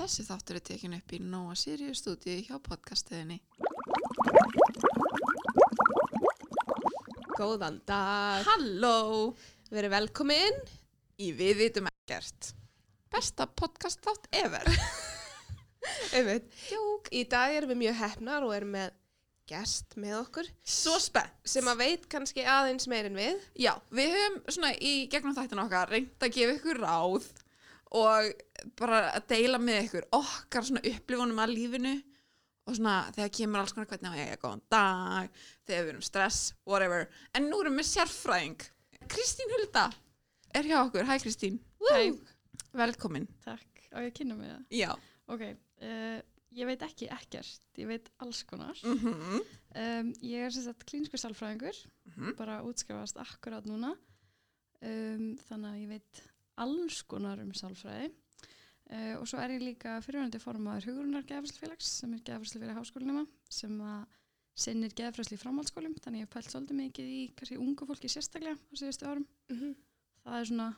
Þessi þáttur er tekin upp í Nóa Sirius stúdíu hjá podcastiðinni. Góðan dag, Halló! verið velkomin. Í Við vitum ekkert. Besta podcast þátt ever. Einmitt. Jók. Í dag erum við mjög hefnar og erum með gest með okkur Svo spennt. sem að veit kannski aðeins meir en við. Já, við höfum svona í gegnum þættina okkar reynd að gefa ykkur ráð og bara að deila með ykkur okkar svona upplifunum að lífinu og svona þegar kemur alls konar hvernig á ég að góðan dag, þegar við erum stress, whatever. En nú erum við sérfræðing. Kristín Hulda er hjá okkur. Hæ Kristín. Hæ. Velkomin. Takk, á ég að kynna mig það? Já. Ok, uh, ég veit ekki ekkert, ég veit alls konar. Mm Um, ég er sem sagt klínsku sálfræðingur, Mhm. bara útskrifast akkurát núna, um, þannig að ég veit alls konar um sálfræði. Uh, og svo er ég líka fyrirvændi formaður hugurunar gefræslufélags sem er gefræslufélag háskólinema sem að sinnir gefræsli í framhaldsskólum, þannig ég hef pælt svolítið mikið í kannski ungu fólki sérstaklega á síðustu árum. Mm Það er svona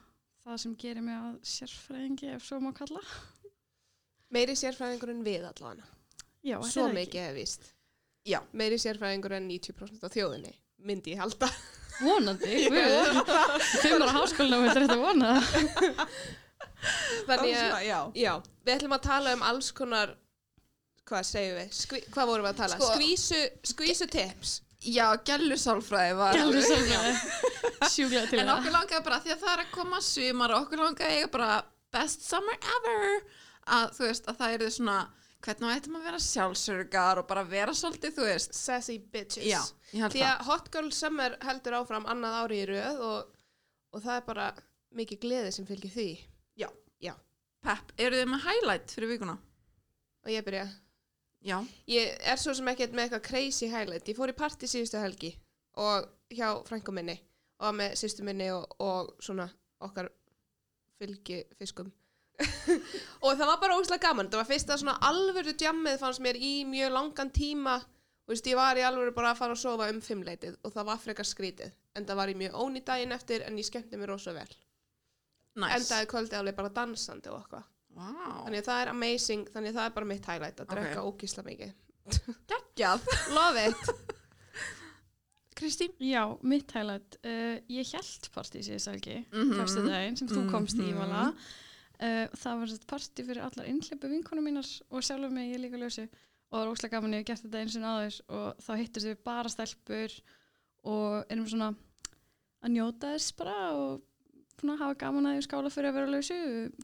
það sem gerir mig að sérfræðingi ef svo má kalla. Meiri sérfræðingur en við allavega. Já, Svo mikið hef víst. Já. Meiri sérfræðingur en 90% af þjóðinni, myndi ég halda. Vonandi. Fimmar á háskólinum er þetta vona það. Þannig að, já. já, við ætlum að tala um alls konar, hvað segjum við, Skví, hvað vorum við að tala? Sko- skvísu, skvísu tips. Já, gælusálfræði var sem sjúklega til En það. okkur langaði bara, því að það er að koma sumar og okkur langaði bara best summer ever að þú veist, að það eru svona hvernig ættum að vera sjálfsörgar og bara vera svolítið, þú veist Sassy bitches. Já, Því að Hot Girl Summer heldur áfram annað ári í röð og, og það er bara mikið gleði sem fylgir því. Pepp, eru þið með highlight fyrir vikuna? Og ég byrja. Já, Ég er svo sem ekkert með eitthvað crazy highlight. Ég fór í partí síðustu helgi og hjá frænkum minni og með sýstu minni og, og svona okkar fylgi fiskum. og það var bara ógæslega gaman. Það var fyrsta svona alvöru djammið fannst mér í mjög langan tíma. Þú veist, ég var í alvöru bara að fara að sofa um fimmleitið og það var frekar skrítið. En það var í mjög ónýtt daginn eftir en ég skemmti mér rosa vel. næs Endaði kvöldið alveg bara dansandi og eitthvað. Vá, Þannig að það er amazing, þannig að það er bara mitt highlight að drekka ógísla mikið. geggjað Love it! Kristín? Já, mitt highlight. Uh, ég held partí síðan selgi, fyrstu daginn sem þú komst í Mhm. Uh, það var þetta partí fyrir allar innhljöpu vinkonum mínar og sjálfur mig ég líka ljósi. Og það var óslega gaman ég hef gert þetta eins og áður og þá hittist við bara stelpur og erum svona að njóta þess bara og svona hafa gaman að því skála fyrir að vera lausu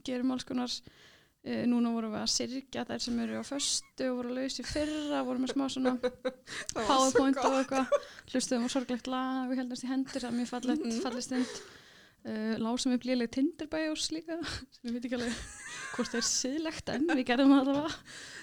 gerum alls konar uh, núna vorum við að sirkja þær sem eru á föstu og voru lausi fyrra vorum við smá svona powerpoint og eitthvað. Hlustuðum á sorglegt lag og heldast í hendur það er mjög fallegt, Mhm. falleg stund uh, lásum upp léleg tinderbæjós líka sem ég veit ekki alveg hvort það er siðlegt en við gerðum það allavega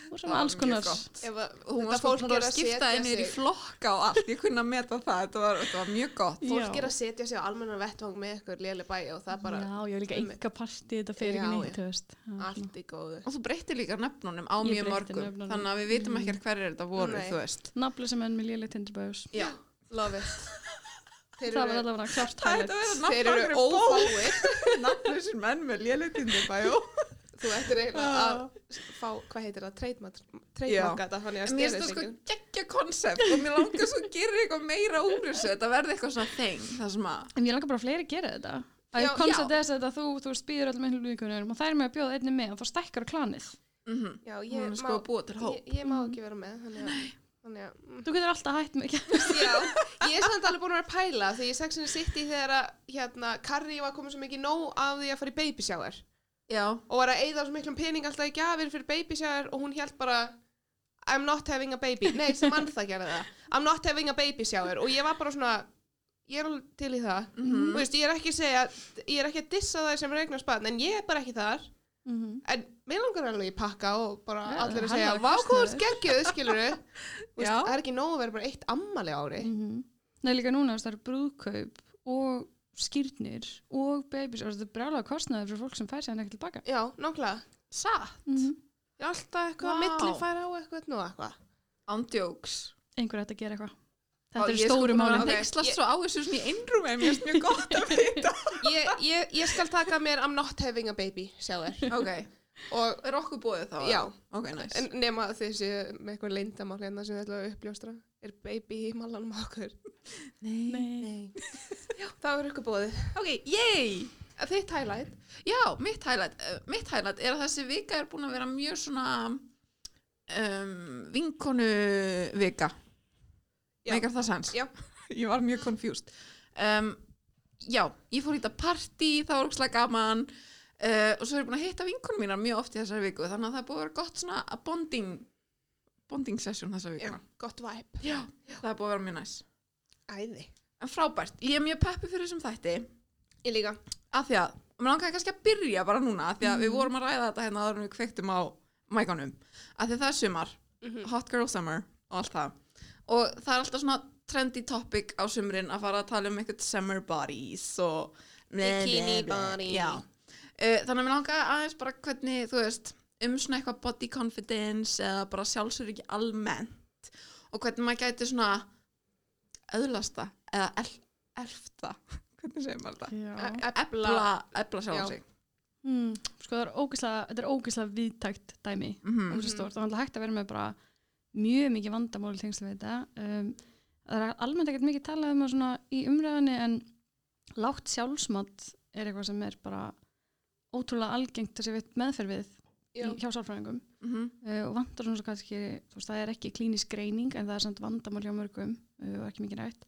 og svona Það alls konar þetta var fólk er að skipta einir í flokka og allt, ég kunna að meta það, þetta var, þetta var mjög gott Já. fólk er að setja sig á almennan vettvang með eitthvað léli bæi og það er bara já, ég var líka enga partí þetta fer ekki Það er svona- allt í góðu. Og þú breytir líka nöfnunum á Ég mjög nöfnunum. þannig að við vitum Mhm. ekkert hverjir þetta voru, veist. nafnlösa menn með léleg tinderbæjós Já, Love it. Þeir það var eru, allavega klart það verður þeir eru ófáir. Nafnlausir menn með lélegtindi bæjó. Þú ættir eiginlega að fá, hvað heitir það, treytmarka þetta, þannig að En mér finnst það sko sig. geggja konsept og mér langar svo að gera eitthvað meira úr þessu. Þetta verði eitthvað svona þeng, það sem að... en ég langar bara að fleiri gera þetta Já, að koncept þess að þú, þú veist, býður öllum einhverjum vikunum og það er með að bjóða einni með og þá stækkar klanið Mm Já, Hún ég er sko til hóp. Ég, ég má ekki vera með, þannig að, þannig að, mm. þú getur alltaf hætt mikið. Já, ég er samt alveg búin að vera að pæla því ég sexinu sitt í þegar að hérna, Carrie var komið svo mikið nóg af því að fara í baby shower Já, og var að eyða svo miklum pening alltaf í gjafir fyrir baby shower og hún held bara I'm not having a baby, nei sem mann það. Gerði það I'm not having a baby shower og ég var bara svona ég er alveg til í það. Mhm. Þú veist, ég er ekki að segja, ég er ekki að dissa það sem regnar spann en ég er bara ekki þar mm -hmm. en mér langar alveg í pakka og bara Já, allir að segja, var vá kostnaður." hvað þú ert geggjuð, skilur Já. það er ekki nóg að vera bara eitt ammali á ári Mhm. Nei, líka núna, það eru brúðkaup og skýrnir og babies og þetta er brjálega kostnaði fyrir fólk sem fær sér ekki tilbaka. já, nákvæmlega, satt Mm -hmm. er alltaf eitthvað Vá. að milli færa á eitthvað nú eitthvað ándjóks. Einhver ætti að gera eitthvað. Þetta er sko stóru búin að málin. vera að hneykslast svo á þessu svona í einrúmi en mér finnst mjög gott að vita. ég, ég, ég skal taka mér I'm not having a baby, sjá þér ok, og Er okkur búið þá? Já. Ok, nice. en nema séu með eitthvað leyndamál hérna sem þið ætla að uppljóstra er baby í malanum okkur Nei. Nei Já, það er ykkur bóðið Ok, yay! Þitt highlight Já, mitt highlight, uh, mitt highlight er að þessi vika er búin að vera mjög svona um, vinkonu vika. Já. Meikar það sens? Já. ég var mjög confused. Um, já, ég fór í þetta partí, það var úrslega gaman uh, og svo er ég búin að hitta vinkonu mínar mjög oft í þessari viku þannig að það er búið að vera gott svona bonding, bonding session þessa Já, vikuna. gott vibe Já, það er búið að vera mjög næs. Æði En frábært, ég er mjög peppi fyrir þessum þætti Ég líka að því að, og mér langaði kannski að byrja bara núna, að því að við Mhm. vorum að ræða þetta hérna en við kveiktum á mækanum að því það er sumar, Mhm. hot girl summer og allt það og það er alltaf svona trendy topic á sumrin að fara að tala um eitthvað summer bodies og Bikini body. Uh, þannig að mér langaði aðeins bara hvernig, þú veist um svona eitthvað body confidence eða bara sjálfsögur ekki almennt og hvernig maður gæti svona öðlasta eða el, elfta hvernig segir maður þetta? Ebla, ebla sjálf Já. sig Mm, sko það er ógislega, þetta er ógislega viðtækt dæmi mm -hmm. og svo stórt og það er hægt að vera með bara mjög mikið vandamál í tengslu við þetta. Um, það er almennt ekkert mikið talað um það í umræðinni en lágt sjálfsmat er eitthvað sem er bara ótrúlega algengt við meðferð við í, hjá sálfræðingum. Mhm. uh, og vantar svona svo kannski, þú veist, það er ekki klínisk greining en það er samt vandamál hjá mörgum uh, og ekki mikið rætt.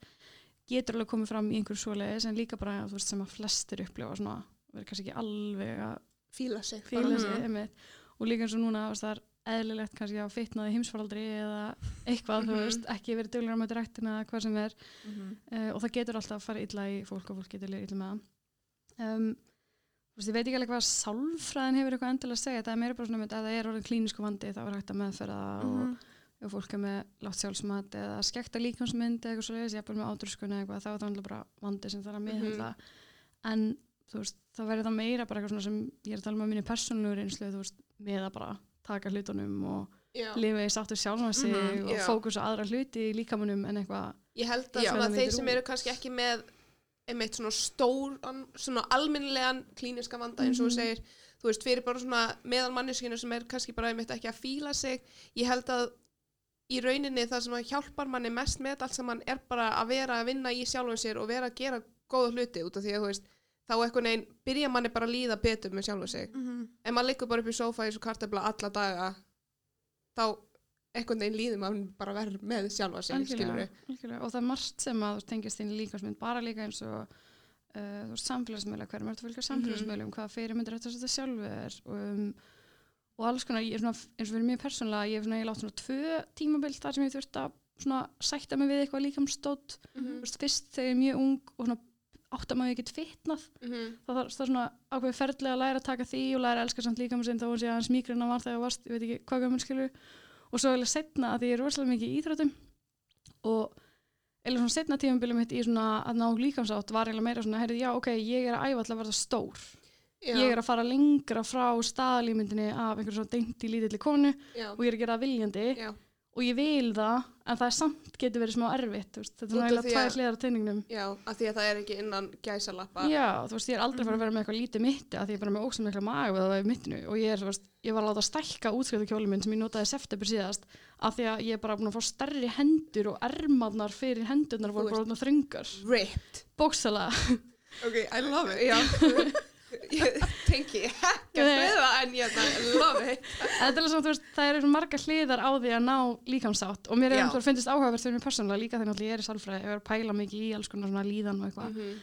Getur alveg komið fram í einhverju svoleiðis en líka bara þú veist, sem að flestir upplifa svona, verður kannski ekki alveg að Fíla sig fíla sig einmitt. og líka eins og núna það er eðlilegt kannski að fitnaði heimsfaraldri eða eitthvað, þú Mhm. veist, ekki verið duglega með rættina eða hvað sem er Mhm. uh, og það getur alltaf að fara illa í fólk og fólk getur illa með það um, þú veist, ég veit ekki alveg hvað sálfræðin hefur eitthvað endilega að segja það er meira bara svona með að það er orðin klínisku vandi þá er hægt að meðferða það og Mhm. ef fólk er með látt sjálfsmat eða skekta líkansmynd eða eitthvað svo leiðis, jafnvel með átrúskun eða eitthvað, þá er það náttúrulega bara vandi sem það er að meðhandla en þú veist, það verður það meira bara eitthvað svona sem ég er að tala um að minni persónulegu reynslu, þú veist, með að bara taka hlutunum og Já. lifa í sáttur sjálfan sig Mhm, og já. fókus á aðra hluti í líkamunum en eitthvað Ég held að svona þeir sem eru kannski ekki með einmitt svona stóran, svona alminnilegan klíniska vanda eins og þú Mhm. segir þú veist, fyrir bara svona meðal manneskinu sem er kannski bara einmitt ekki að fíla sig ég held að í rauninni það sem að hjálpar manni mest með allt saman er bara að vera að vinna í sjálfum sér og vera að gera góða hluti út af því að þú veist, þá eitthvað neginn byrja manni bara að líða betur með sjálfum sig. Mhm. ef maður liggur bara upp í sófa í svo kartabla alla daga þá einhvern veginn líður maður bara verð með sjálfa sig skilur algjörlega. og það er margt sem að þú tengist í líkansmynd bara líka eins og uh, samfélagsmiðla, hverjum er þetta að fylgja samfélagsmiðlum hvaða fyrirmyndir þetta þetta sjálfur og, um, og alls konar, ég er svona eins og fyrir mér persónulega, ég hef svona, ég látt svona tvö tímabild þar sem ég þurft að svona sætta mig við eitthvað líkamstótt þú veist, fyrst þegar ég er mjög ung og svona átt að maður ekki fitnað. Það þarf það er svona ákveði ferðlega að læra að taka því og læra að elska samt líka með sinn þá að hans mýgrina var þegar varst, ég veit ekki hvað gaman skilur og svo eða setna að ég er rosalega mikið í íþróttum og eða svona setna tímabilið mitt í svona að ná líkamsátt var eiginlega meira svona, heyrðu, já ok, ég er að æfa alltaf að verða stór. Já, ég er að fara lengra frá staðalímyndinni af einhverjum svona deinti lítilli konu já, og ég er að gera viljandi. Já, og ég vil það en það er samt getur verið smá erfitt veist, þetta er af náttúrulega tvær að- hliðar á teiningnum já, af því að það er ekki innan gæsalappa. Já, þú veist, ég er aldrei að fara að vera með eitthvað lítið mitti að því ég er bara með ósum mikla maga við það í mittinu. Og ég er, þú veist, ég var að láta stækka útskriðu minn sem ég notaði september síðast af því að ég er bara búin að fá stærri hendur og ermarnar fyrir hendurnar voru bara þröngar. ripped. Bóksala. Ok, Ég tengi ekki við það en ég er þú veist, það eru marga hliðar á því að ná líkamsátt og mér er Já. umhverfið finnst áhugavert fyrir mig persónulega líka þegar ég er í sálfræði, ég er að pæla mikið í alls konar svona líðan og eitthvað. Mhm.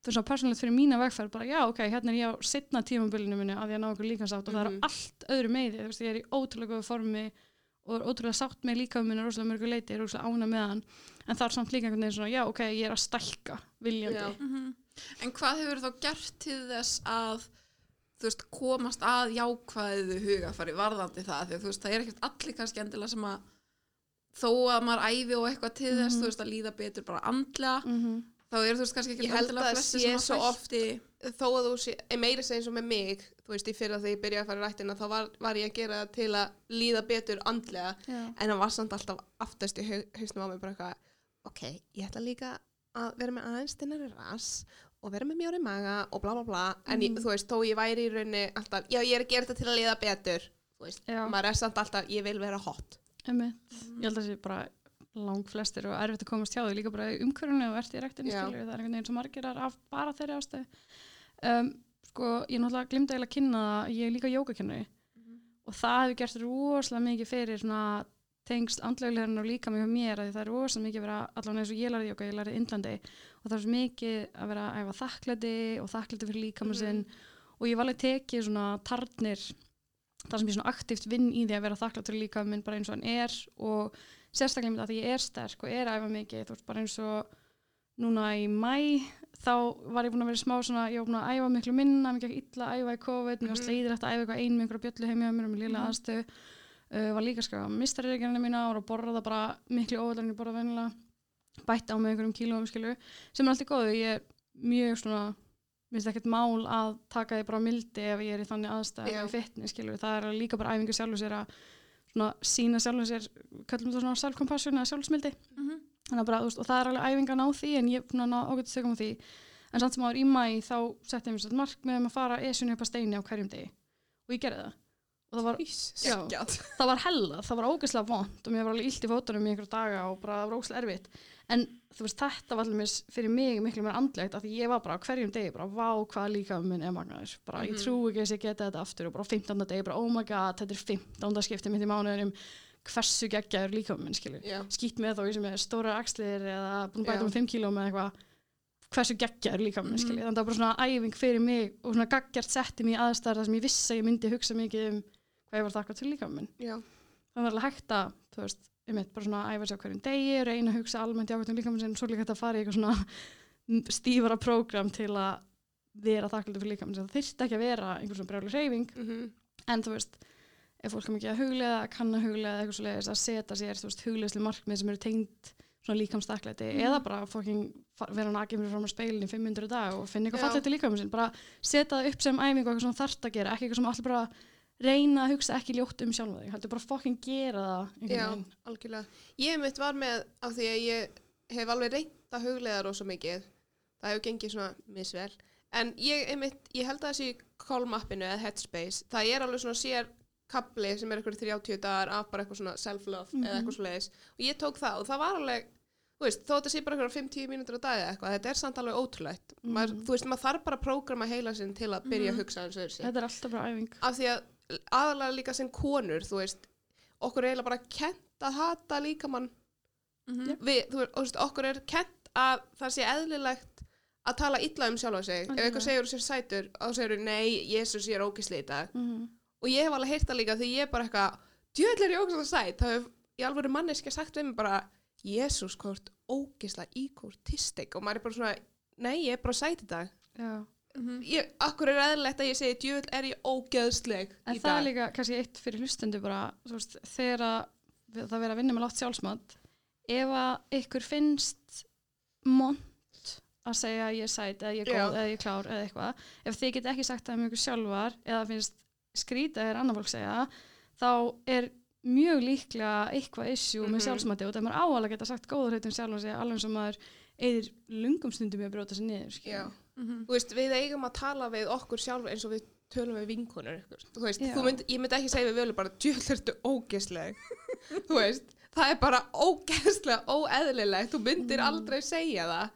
þú veist, svona persónulegt fyrir mína vegferð bara, já, ok, hérna er ég á setna tímabilinu minni að ég að ná okkur líkansátt og það Mhm. er allt öðru meði, þú veist, ég er í ótrúlega góðu formi og er ótrúlega sátt með líka minni rosalega mörgu leiti, ég er rosalega ána með hann en það er samt líka einhvern veginn svona, já, ok, ég er að stækka viljandi. Já. En hvað hefur þá gert til þess að veist, komast að jákvæðu hugafari varðandi það því veist, það er ekkert allir kannski endilega sem að þó að maður æfi og eitthvað til þess, Mhm. þú veist, að líða betur bara andlega, Mm þá er þú veist kannski ekki endilega flesti sem að svo hætti þó að þú sé, meira eins og með mig þú veist, í fyrra þegar ég byrjaði að fara í rættina þá var, var ég að gera það til að líða betur andlega, Já. en það var samt alltaf aftast í hau- hausnum á mig bara eitthvað ok, ég ætla líka að vera með aðeins þinnari ras og vera með mjóri maga og bla bla bla. En ég, Mhm. þú veist, þó ég væri í rauninni alltaf, já ég er að gera þetta til að liða betur þú veist, Já. maður er samt alltaf ég vil vera hot. Einmitt. Ég held að það sé bara lang flestir og erfitt að komast hjá því líka bara í umhverfunu og ert í rektinni Já. skilur það er einhvern veginn sem margirar af bara þeirri ástöð um, sko ég náttúrulega glimta eiginlega að kynna það ég er líka jógakennari og það hefur gert rosalega mikið fyrir svona tengst andlegleirinn og líka mjög mér að það er rosalega mikið að vera allavega eins og ég lærði jóka, ég lærði í Indlandi og það er svo mikið að vera að æfa þakklæti og þakklæti fyrir líkamann sinn. Og ég var alveg tekið svona tarnir þar sem ég svona aktíft vinn í því að vera þakklætt fyrir líka minn bara eins og hann er. Og sérstaklega með það því ég er sterk og er að æfa mikið þú veist bara eins og núna í mæ þá var ég búin að vera smá svona ég var búin að æfa miklu minna, mér gekk illa að æfa í COVID, mér var Mhm. sleiðilegt að æfa eitthvað ein með einhverja bjöllu heimja mér og mér lila aðstöð uh, var líka skræða mistarirgerðina mína og var að borða bara miklu óvæðlega en ég borða vennilega bætti á mig einhverjum kílóum skilu sem er alltaf góðu, ég er mjög svona minnst ekkert mál að taka því bara mildi ef ég er í þannig aðstæð Já. í fitness skilur, það er líka bara æfingu sjálfur sér að svona sína sjálfur sér kallum þetta svona self-compassion eða sjálfsmildi. Þannig að bara, þú veist, og það er alveg æfinga að ná því en ég er búin að ágætt sögum á því en samt sem áður í mæ þá setti ég mér svona markmið um að fara esunni upp að steini á hverjum degi og ég gerði það og það var. Já. Það var hella, það var ógeðslega vond og mér var alveg illt í fótunum í einhverja daga og bara það var ógeðslega erfitt en þú veist, þetta var allir fyrir mig miklu meira andlegt því ég var bara hverjum degi bara, vá, hvað líka minn er magnaður bara, ég Mhm. trú ekki að ég geta þetta aftur og bara á 15. degi, bara, oh my god, þetta er 15. skiptið mitt í mánuðinum hversu geggjaður líka minn, skilur Já. skýtt með þá ég sem er stóra axlir eða búin að bæta Já. um 5 kíló með eitthvað hversu geggjar líka minn, Mhm. skilji þannig að það var bara svona æfing fyrir mig og svona gaggjart setti mig í aðstæðar þar sem ég vissi að ég myndi hugsa mikið um hvað ég var þakkað til líka minn Já. það var alveg hægt að, þú veist, ég mitt bara svona æfa sér hverjum degi, reyna að hugsa almennt jákvæmt um líka minn sem svo líka hægt að fara í eitthvað svona stífara prógram til að vera þakklæði fyrir líka minn það þyrfti ekki að vera einhver svona brjálu hreyfing Mhm. en þú veist, ef fólk er mikið að huglega kann að huglega eitthvað svo leiðis að setja sér þú veist, huglegsli markmið sem eru tengd svona líkamstakleiti Mhm. eða bara fóking vera nakið fyrir fram á speilin í 500 dag og finna eitthvað fallegt til líkaminn sinn bara setja það upp sem æfingu og eitthvað sem þú þarft að gera ekki eitthvað sem allir bara reyna að hugsa ekki ljótt um sjálfa þig heldur bara fóking gera það Já, veginn. algjörlega. Ég mitt var með, af því að ég hef alveg reynt að huglega rosa mikið. Það hefur gengið svona misvel. En ég, einmitt, ég held að þessi Calm-appinu eða Headspace, það er alveg svona sér kapli sem er eitthvað 30 dagar af bara eitthvað svona self-love eða Mhm. eitthvað svo leiðis. Og ég tók það og það var alveg, þú veist, þó þetta sé bara eitthvað 5-10 mínútur á dag eða eitthvað, þetta er samt alveg ótrúlegt. Maður, Mhm. þú veist, maður þarf bara að prógrama heila sinn til að byrja Mhm. að hugsa eins og þessi þetta er alltaf bara æfing af því að aðalega líka sem konur þú veist, okkur er eiginlega bara kent að hata líkamann. Mhm. við, þú veist, og þú veist, okkur er kent að það sé eðlilegt að tala illa um sjálfa sig. Ef Algjörlega. eitthvað segir þú sér sætur þá segir þú nei, Jésús ég er ógisli í dag. Mm og ég hef alveg heyrt það líka því ég er bara eitthvað djöðl er ég ógislega sæt. Þá hef ég alveg manneski sagt við mig bara Jésús hvort ógisla íkórtistik og maður er bara svona nei, ég er bara sæt í dag. Já. Mhm. ég, akkur er eðlilegt að ég segi djöðl er ég ógeðsleg en í það er dag líka kannski eitt fyrir hlustundu bara þú veist, þegar að það verið að vinna með látt sjálfsmat ef að ykkur finnst mont að segja að ég er sæt eða ég er Já. góð eða ég er klár eða eitthvað ef þið get ekki sagt það um ykkur sjálfar eða finnst skrýta er annar fólk segja þá er mjög líklega eitthvað issue Mhm. með sjálfsmati og það er maður áalega geta sagt góður hlutum sjálf og segja alveg og maður eðir lungum stundum í að brjóta sér niður Mhm. þú veist, við eigum að tala við okkur sjálf eins og við tölum við vinkonur veist, mynd, ég myndi ekki segja við völu bara djöðl ertu ógeðsleg þú veist, það er bara ógeðslega óeðlilegt, þú myndir Mm. aldrei segja það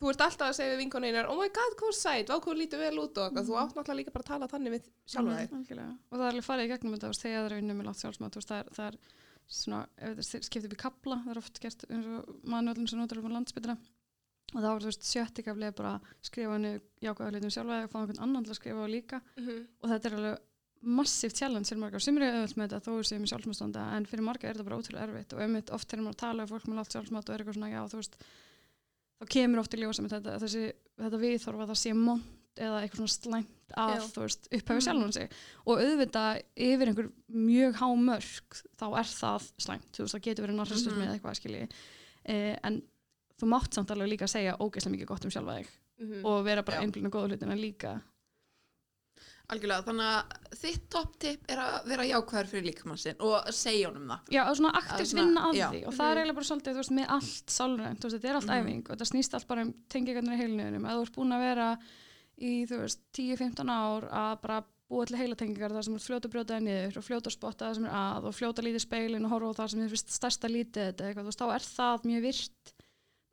þú ert alltaf að segja við vinkonunar oh my god, hvað sæt, vá hvað þú lítur vel út og eitthvað, þú Mm. átt náttúrulega líka bara að tala þannig við sjálfa þig Algjörlega. og það er alveg farið í gegnum þetta veist, þegar það er unnum með látt veist, það er, það er svona, ef þetta skipt upp í kapla það er oft gert eins og manuöldum sem notar upp á landsbytuna og þá er þú veist sjötti kapli er bara skrifa henni jákvæða hlutum sjálfa og fá einhvern annan til að skrifa á líka. Mhm. og þetta er alveg massíft challenge fyrir margar. Sem eru auðvöld með þetta þó er sem í sjálfsmatstanda en fyrir margar er þetta bara ótrúlega erfitt. Og einmitt oft þegar maður tala um fólk með látt sjálfsmat og er eitthvað svona já þú veist þá kemur oft í ljósa með þetta, þessi, þetta viðþorfa það sé mont eða eitthvað svona slæmt að þú veist upphæfi Mhm. sjálfan sig. Og auðvitað yfir einhver mjög há mörg þá er það slæmt, þú veist það getur verið narsistismi Mhm. eða eitthvað skilji. Eh, en þú mátt samt alveg líka að segja ógeðslega mikið gott um sjálfa þig Mhm. og vera bara Já. einblíðin og góða hlutina líka algjörlega, þannig að þitt topp tip er að vera jákvæður fyrir líkamann sinn og segja honum það Já, og svona aktivt vinna að já. því og það er eiginlega bara svolítið, þú veist, með allt sálrænt, þú veist, þetta er allt Mhm. æfing og þetta snýst allt bara um tengingarnir í heilniðunum ef þú ert búin að vera í, þú veist, 10-15 ár að bara búa til heilatengingar þar sem ert fljóta að brjóta það niður og fljóta að spotta það sem er að og fljóta að lítið speilin og horfa á það sem finnst stærsta lítið þetta eitthvað, þú veist, þá er það mjög virt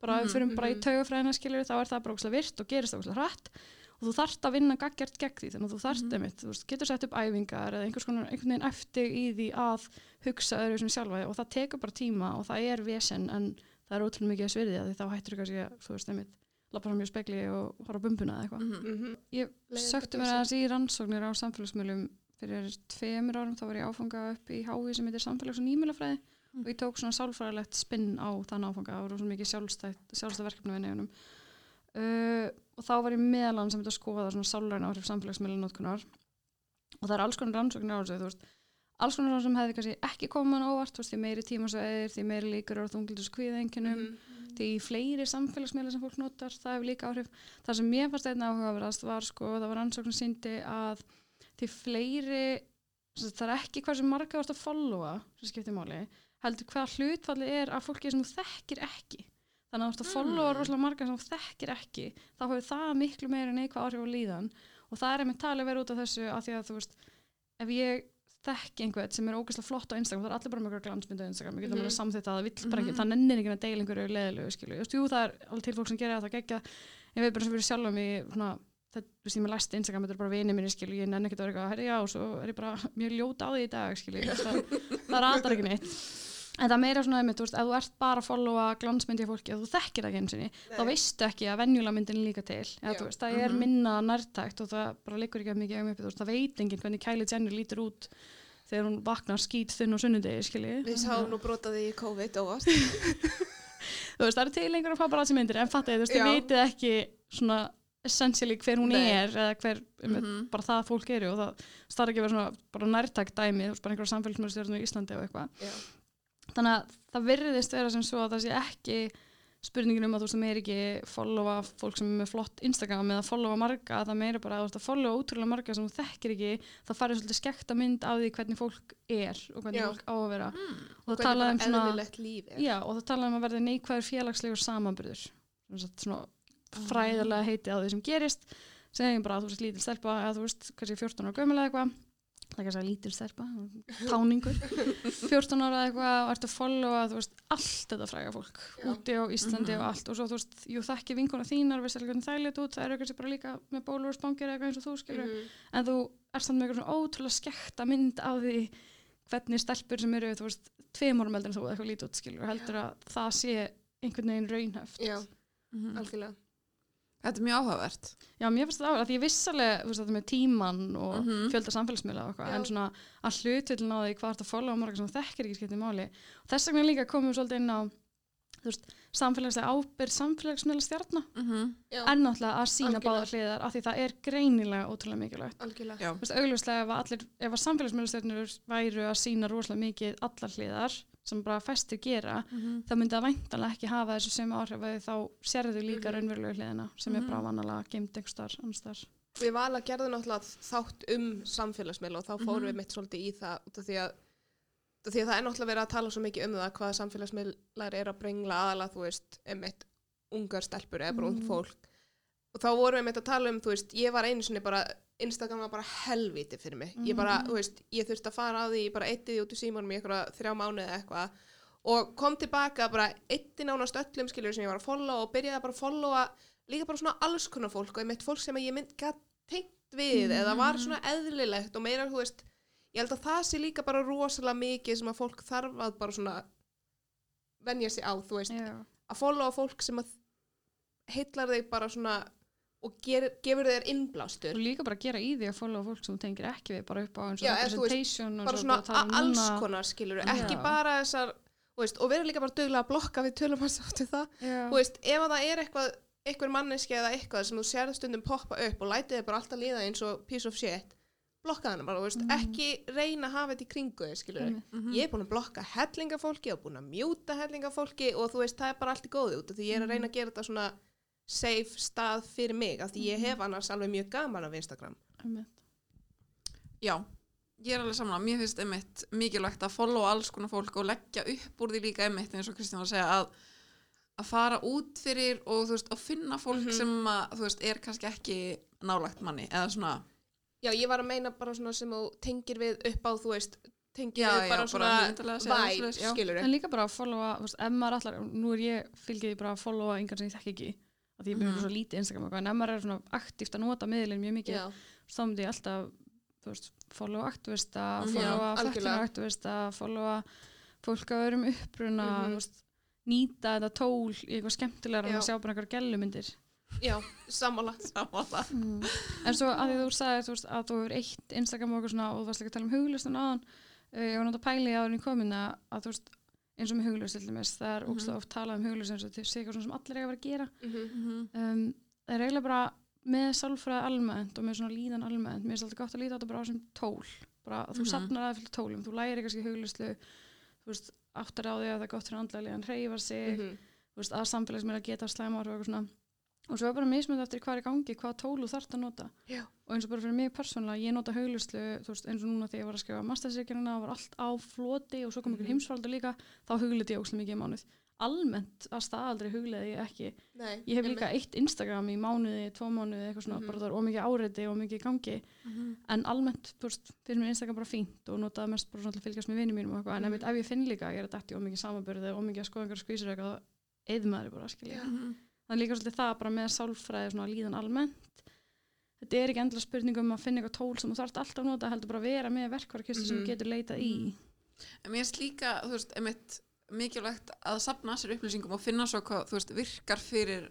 bara ef Mhm, við fyrir bara í mhm. taugafræðina skilur þá er það bara ókslega virt og gerist ókslega hratt og þú þarft að vinna gaggjart gegn því þannig að þú þarft Mhm. einmitt, þú veist, getur sett upp æfingar eða einhvers konar einhvern veginn eftir í því að hugsa öðru sem sjálfa og það tekur bara tíma og það er vesen en það er ótrúlega mikið að svirði því þá hættur þú kannski að, þú veist, einmitt lappa fram í spegli og horfa bumbuna eða eitthvað Mhm. Mhm. ég sökti mér aðeins í rannsóknir á samfélagsmiðlum fyrir tveimur árum, þá var ég áfanga upp í hái sem heitir samfélags- og nýmjölafræði Mm. og ég tók svona sálfræðilegt spinn á þann áfanga, það voru svona mikið sjálfstætt sjálfstætt verkefni við nefnum uh, og þá var ég meðlan sem þetta að skoða svona sálræna áhrif samfélagsmiðla notkunar og það er alls konar rannsóknir á þessu, þú veist alls konar sem hefði kannski ekki komið mann á óvart, þú veist, því meiri tíma svo eðir, því meiri líkur á þunglindus kvíðenginum Mhm. því fleiri samfélagsmiðla sem fólk notar það hefur líka áhrif það sem mér fannst einna áhugaverðast var sko það var ansókn sem síndi að því fleiri það er ekki hvað sem marga vart að followa sem skiptir máli heldur hvað hlutfalli er af fólki sem þú þekkir ekki þannig að þú ert að followa Mm. rosalega marga sem þú þekkir ekki þá hefur það miklu meira neikvað áhrif á líðan og það er einmitt talið verið út af þessu að því að þú veist ef ég þekki einhvern sem er ógeðslega flott á Instagram það er allir bara með einhverja glansmyndu á Instagram ég Mhm. mm -hmm. samþýtt að það vill bara ekki Mhm. það nennir ekki að deila einhverju leðilegu skilu Just, jú það er alveg til fólk sem gerir það gegja ég veit bara sem fyrir sjálf um í svona, það, þú veist ég með læst Instagram þetta er bara vinið minni skilu ég nenni ekki að vera eitthvað já og svo er ég bara mjög ljóta á því í dag skilu það, það ratar ekki neitt en það meira svona einmitt, þú veist, ef þú ert bara að followa glansmyndi af fólki og þú þekkir það ekki eins og þá veistu ekki að venjulega myndin er líka til eða, veist, það er Mhm. minna nærtækt og það bara liggur ekki að mikið uppi, þú veist, það veit enginn hvernig Kylie Jenner lítur út þegar hún vaknar skýt þunn á sunnudegi, skilji Við sáum nú brotaði í COVID óvast. þú veist, það eru til einhverja paparazzi myndir en fattu, þú veist, þið vitið ekki svona essentially hver hún Nei. er eða hver, um, Mhm. bara það fólk eru og það starf ekki að vera svona bara nærtækt dæmi, þú veist, bara einhverja samfélagsmjörnstjórnum í Íslandi og eitthvað. Þannig að það virðist vera sem svo að það sé ekki spurningin um að þú veist að meir ekki followa fólk sem er með flott Instagram eða followa marga, það meira bara að þú veist að followa ótrúlega marga sem þú þekkir ekki það farið svolítið skekta mynd af því hvernig fólk er og hvernig Já. fólk á að vera Mm. og það talaði bara um svona er. já, og það talaði um að verða neikvæður félagslegur samanburður Sem sagt svona fræðilega heiti á því sem gerist segjum bara að þú veist lítil stelpa eða þú veist kannski 14 ára gömul eða eitthvað það er ekki að segja lítil stelpa, táningur 14 ára eða eitthvað og ert að followa þú veist allt þetta fræga fólk Já. úti á Íslandi Mhm. og allt og svo þú veist, jú þekki vinkona þínar veist alveg hvernig það leit út, það eru kannski bara líka með bólur og spangir eða eitthvað eins og þú skilur Mhm. en þú ert samt með eitthvað svona ótrúlega skekta mynd af því hvernig stelpur sem eru, þú veist, tveim árum eldur en þú eitthvað lítið út skilur heldur að það sé einhvern veginn raunhæft Já, Mhm. algjörlega. Þetta er mjög áhugavert Já, mér finnst þetta að því ég vissalega, þú veist, þetta með tíman og Mhm. fjölda samfélagsmiðla og eitthvað, en svona að hlutvillin á því hvað ert að followa marga sem þekkir ekki skiptið máli. Og þess vegna líka komum við svolítið inn á, þú veist, samfélagslega ábyrð samfélagsmiðla stjarnar, Mhm. Já, en náttúrulega að sína báðar hliðar, af því það er greinilega ótrúlega mikilvægt. algjörlega. Þú veist, augljóslega ef að allir, ef að samfélagsmiðla stjarnir væru að sína rosalega mikið allar hliðar, sem bara festir gera, Mhm. þá myndi það væntanlega ekki hafa þessu sem áhrif að þá sérðu líka Mhm. raunverulegu hliðina sem er Mhm. bara vanalega geimt einhver starf, annars þar. Við vala gerðum náttúrulega þátt um samfélagsmiðla og þá fórum Mhm. við mitt svolítið í það því að, því að það er náttúrulega verið að tala svo mikið um það hvað samfélagsmiðlar er að brengla aðalega, þú veist, um eitt ungar stelpur eða bara Mhm. ung fólk og þá vorum við mitt að tala um, þú veist, ég var einu sinni bara, Instagram var bara helviti fyrir mig, ég bara, Mhm. þú veist, ég þurfti að fara á því, ég bara eitti því út úr símanum í einhverja þrjá mánuði eða eitthvað og kom tilbaka bara eitti nánast öllum skiljur sem ég var að followa og byrjaði bara að followa líka bara svona alls konar fólk og einmitt fólk sem ég mynd gætt tengt við eða var Mhm. svona eðlilegt og meira, þú veist, ég held að það sé líka bara rosalega mikið sem að fólk þarf að bara svona venja sig á, þú veist, Já. að followa fólk sem að heillar þig bara svona og ger, gefur þér innblástur og líka bara gera í því að followa fólk sem þú tengir ekki við bara upp á eins og Já, representation og bara svo svona tala um alls konar skilur, Já. ekki bara þessar þú veist, og vera líka bara duglega að blokka við tölum að sáttu það Já. veist, ef að það er eitthvað eitthvað manneski eða eitthvað sem þú sérð stundum poppa upp og lætið þið bara alltaf líða eins og piece of shit, blokka hana bara, veist, Mhm. ekki reyna að hafa þetta í kringu skilur Einmitt. Mhm. ég er búin að blokka hellingafólki og búin að mjúta hellingafólki og þú veist, það er bara allt í góði út af því ég er að Mhm. reyna að gera þetta svona safe stað fyrir mig, af því ég Mhm. hef annars alveg mjög gaman af Instagram Einmitt. Já, ég er alveg saman mér finnst einmitt mikilvægt að followa alls konar fólk og leggja upp úr því líka einmitt eins og Kristján var að segja að að fara út fyrir og þú veist að finna fólk Mhm. sem að þú veist er kannski ekki nálagt manni eða svona Já, ég var að meina bara svona sem þú tengir við upp á, þú veist, tengir Já, við já, bara bara svona já. skilur En líka bara að followa, þú veist, ef maður allar, nú er ég, fylgið bara að followa engan sem ég þekki ekki, af því ég byrjum Mhm. svo lítið Instagram og eitthvað, en ef maður er svona aktíft að nota miðlinn mjög mikið, Já, þá myndi ég alltaf, veist, followa aktivista, Mhm. followa föttunar aktivista, followa fólk að vera um uppruna, Mhm. þú veist, nýta þetta tól í eitthvað skemmtilegra en Já. að sjá bara einhverjar gellumyndir. já, samála En svo að því þú sagði, þú veist, að þú hefur eitt Instagram og eitthvað svona, og þú varst líka að tala um huglustun aðan, uh, ég var náttúrulega að pæli áður en ég komin að, að þú veist, eins og með huglust til dæmis, það er Mhm. ógslag oft talað um huglust eins og þetta sé eitthvað svona sem allir eiga að vera að gera Mhm. um, það er eiginlega bara með sálfræði almennt og með svona líðan almennt mér er alltaf gott að líta á þetta bara sem tól bara að þú Mhm. safnar að fyrir tólum, þú læri kannski huglislu þú veist, áttar á því að það er gott fyrir andlega líðan, hreyfa sig Mhm. þú veist, að samfélags að geta slæma og eitthvað svona og svo er bara mismönd eftir hvað er gangi hvaða tól þú þarft að nota Já. og eins og bara fyrir mig persónulega, ég nota veist, eins og núna þegar ég var að skrifa mastersirkjana var allt á floti og svo kom ykkur Mhm. heimsfaldur líka þá hugliti ég óslega mikið í mánuð almennt að staðaldri hugleði ég ekki Nei, Ég hef einmitt. líka eitt Instagram í mánuði, tvo mánuði, eitthvað svona, Mhm. bara það er ómikið áreiti og ómikið gangi, en almennt, þú veist, fyrir mér Instagram bara fínt og notaði mest bara svona til að fylgjast með vinið mínum og eitthvað, en Mhm. ef, ef ég finn líka, að ég Mhm. Það er líka svolítið það bara með sálfræði, svona líðan almennt. Þetta er ekki endla spurning um að finna eitthvað tól sem þú þarft alltaf að nota, heldur bara að vera með verkvarkistu sem Mhm. þú getur leitað í. En mér finnst líka, þú veist, einmitt mikilvægt að sapna sér upplýsingum og finna svo hvað, þú veist, virkar fyrir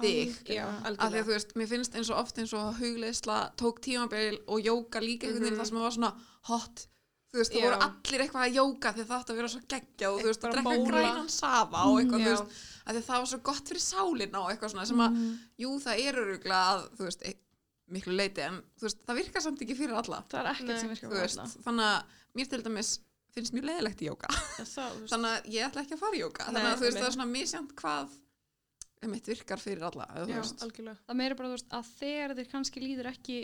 þig. Já. Af því að þú veist, mér finnst eins og oft eins og hugleisla tók tímabil og jóka líka einhvern veginn Mhm. það sem var svona hot þú veist, það voru allir eitthvað að jóka því það átti að vera svo geggja og þú veist, að drekka grænan safa og eitthvað, Já. þú veist, að því það var svo gott fyrir sálina og eitthvað svona sem að, Mhm. jú, það er öruglega að, þú veist, e- miklu leiti en þú veist, það virkar samt ekki fyrir alla. Það er ekkert sem virkar fyrir alla. þannig að mér til dæmis finnst mjög leiðilegt í jóka. Það, þannig að ég ætla ekki að fara í jóka. Þannig að þú veist, það er svona misjant hvað einmitt virkar fyrir alla Já, algjörlega. það meira bara, þú veist, að þegar þér kannski líður ekki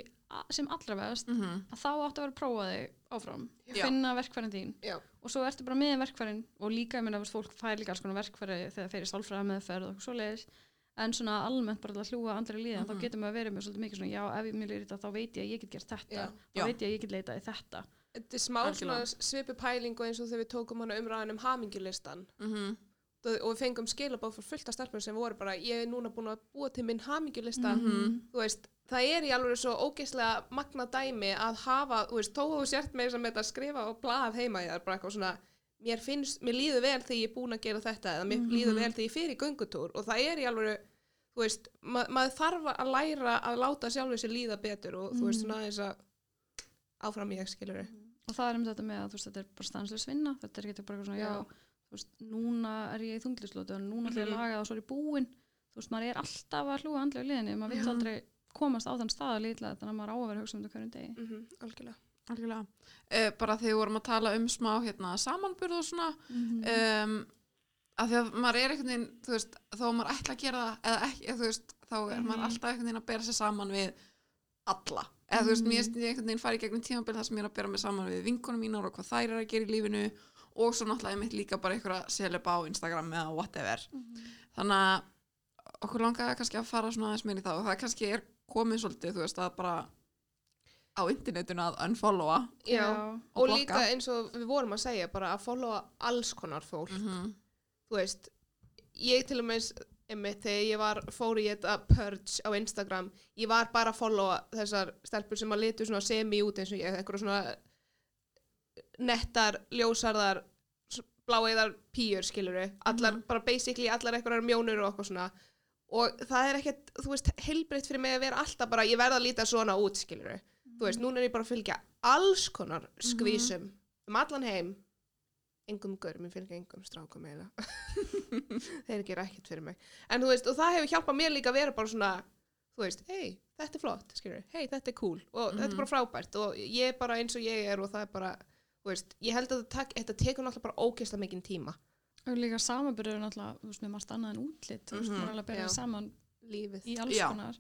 sem allra veðast, Mhm. að þá áttu að vera að prófa þig áfram, Já. finna verkfærin þín Já. og svo ertu bara með verkfærin og líka, ég meina, fólk fær líka alls konar verkfæri þegar þeir eru sálfræða meðferð og svo leiðis en svona almennt bara að hljúa andri líðan Mhm. þá getur maður verið með svolítið mikið svona já, ef ég mér líður þetta þá veit ég að ég get gert þetta Já. þá Já. veit ég að ég get leitað í þetta Þetta er smá svona svipu pæling og eins og þegar við tókum hana umræðan um hamingjulistan Mhm. og við fengum skilabóð fyrir fullt af stelpur sem voru bara, ég er núna búin að búa til minn hamingjulista Mhm. þú veist, það er í alveg svo ógeðslega magna dæmi að hafa, þú veist, þú sért með þess að með þetta skrifa og blað heima í það, bara eitthvað svona mér finnst, mér líður vel þegar ég er búin að gera þetta eða mér Mhm. líður vel þegar ég í göngutúr og það er í alveg, þú veist ma maður þarf að læra að láta sjálfur sér líða betur og þú veist, Mhm. svona þess að áfram ég, skilur og það er um þetta með að þú veist, þetta er bara stanslega svinna þetta er ekki bara svona, já, þú veist, núna er ég í þunglislotu og núna ætla ég að Mhm. laga það og svo er ég búin þú veist, maður er alltaf að hlúa andlega liðinni maður vill aldrei komast á þann stað að lítla þannig að maður á að vera hugsa um þetta hverjum degi mm -hmm, algjörlega Algjörlega. Uh, bara þegar við vorum að tala um smá hérna, samanburð og svona Mhm. um, að því að maður er einhvern veginn þú veist, þó að maður ætla að gera það eða ekki, eða, þú veist, þá er maður Mhm. alltaf einhvern veginn að bera sig saman við alla eða þú veist, Mhm. mér finnst ég einhvern veginn fara í gegnum tímabil þar sem ég er að bera mig saman við vinkonum mínar og hvað þær er að gera í lífinu og svo náttúrulega einmitt líka bara einhverja selepa á Instagram eða whatever Mhm. þannig að okkur langaði kannski að fara svona aðeins meir í það og það kannski er komið svolítið, þú veist, að bara á internetinu að unfollowa Já. og og líka eins og við vorum að segja bara að followa alls konar fólk -hmm. þú veist ég til og með einmitt, þegar ég var fór í þetta purge á Instagram ég var bara að followa þessar stelpur sem að litu svona semi út eins og ég eitthvað svona nettar, ljósarðar bláeðar pýjur skiluru allar, Mhm. bara basically allar eitthvað mjónur og eitthvað svona og það er ekkert, þú veist, heilbreytt fyrir mig að vera alltaf bara, ég verða að líta svona út skiluru, þú veist, núna er ég bara að fylgja alls konar skvísum um allan heim. Engum görum, ég fylgja engum strákum eiginlega. Þeir gera ekkert fyrir mig. En þú veist, og það hefur hjálpað mér líka að vera bara svona þú veist, hei, þetta er flott skilur, hei, þetta er cool. Og þetta er bara frábært. Og ég er bara eins og ég er og það er bara, þú veist, ég held að þetta tekur náttúrulega bara ógeðslega mikinn tíma og líka samanbyrður er náttúrulega þú veist, með margt annað en útlit þú veist, Mhm. maður er alveg að það saman lífið í alls Já. konar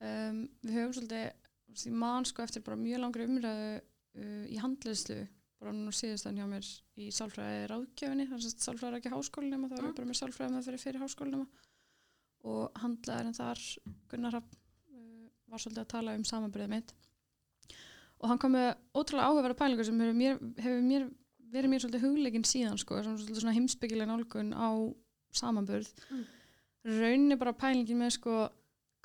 um, við höfum svolítið þú veist, ég man sko eftir bara mjög langri umræðu uh, í handleyslu bara nú síðustan hjá mér í sálfræði ráðgjöfinni, þannig að sálfræði er ekki háskólinema, það var Mm. bara með sálfræði með fyrir fyrir háskólinema og handlaðurinn þar, Gunnar Rapp, uh, var svolítið að tala um samanbyrðið mitt og hann kom með ótrúlega áhugaverða pælingar sem hefur mér, hefur mér verið mér svolítið hugleikin síðan sko, sem svolítið svona heimsbyggileg nálgun á samanburð Mm. rauninni bara pælingin með sko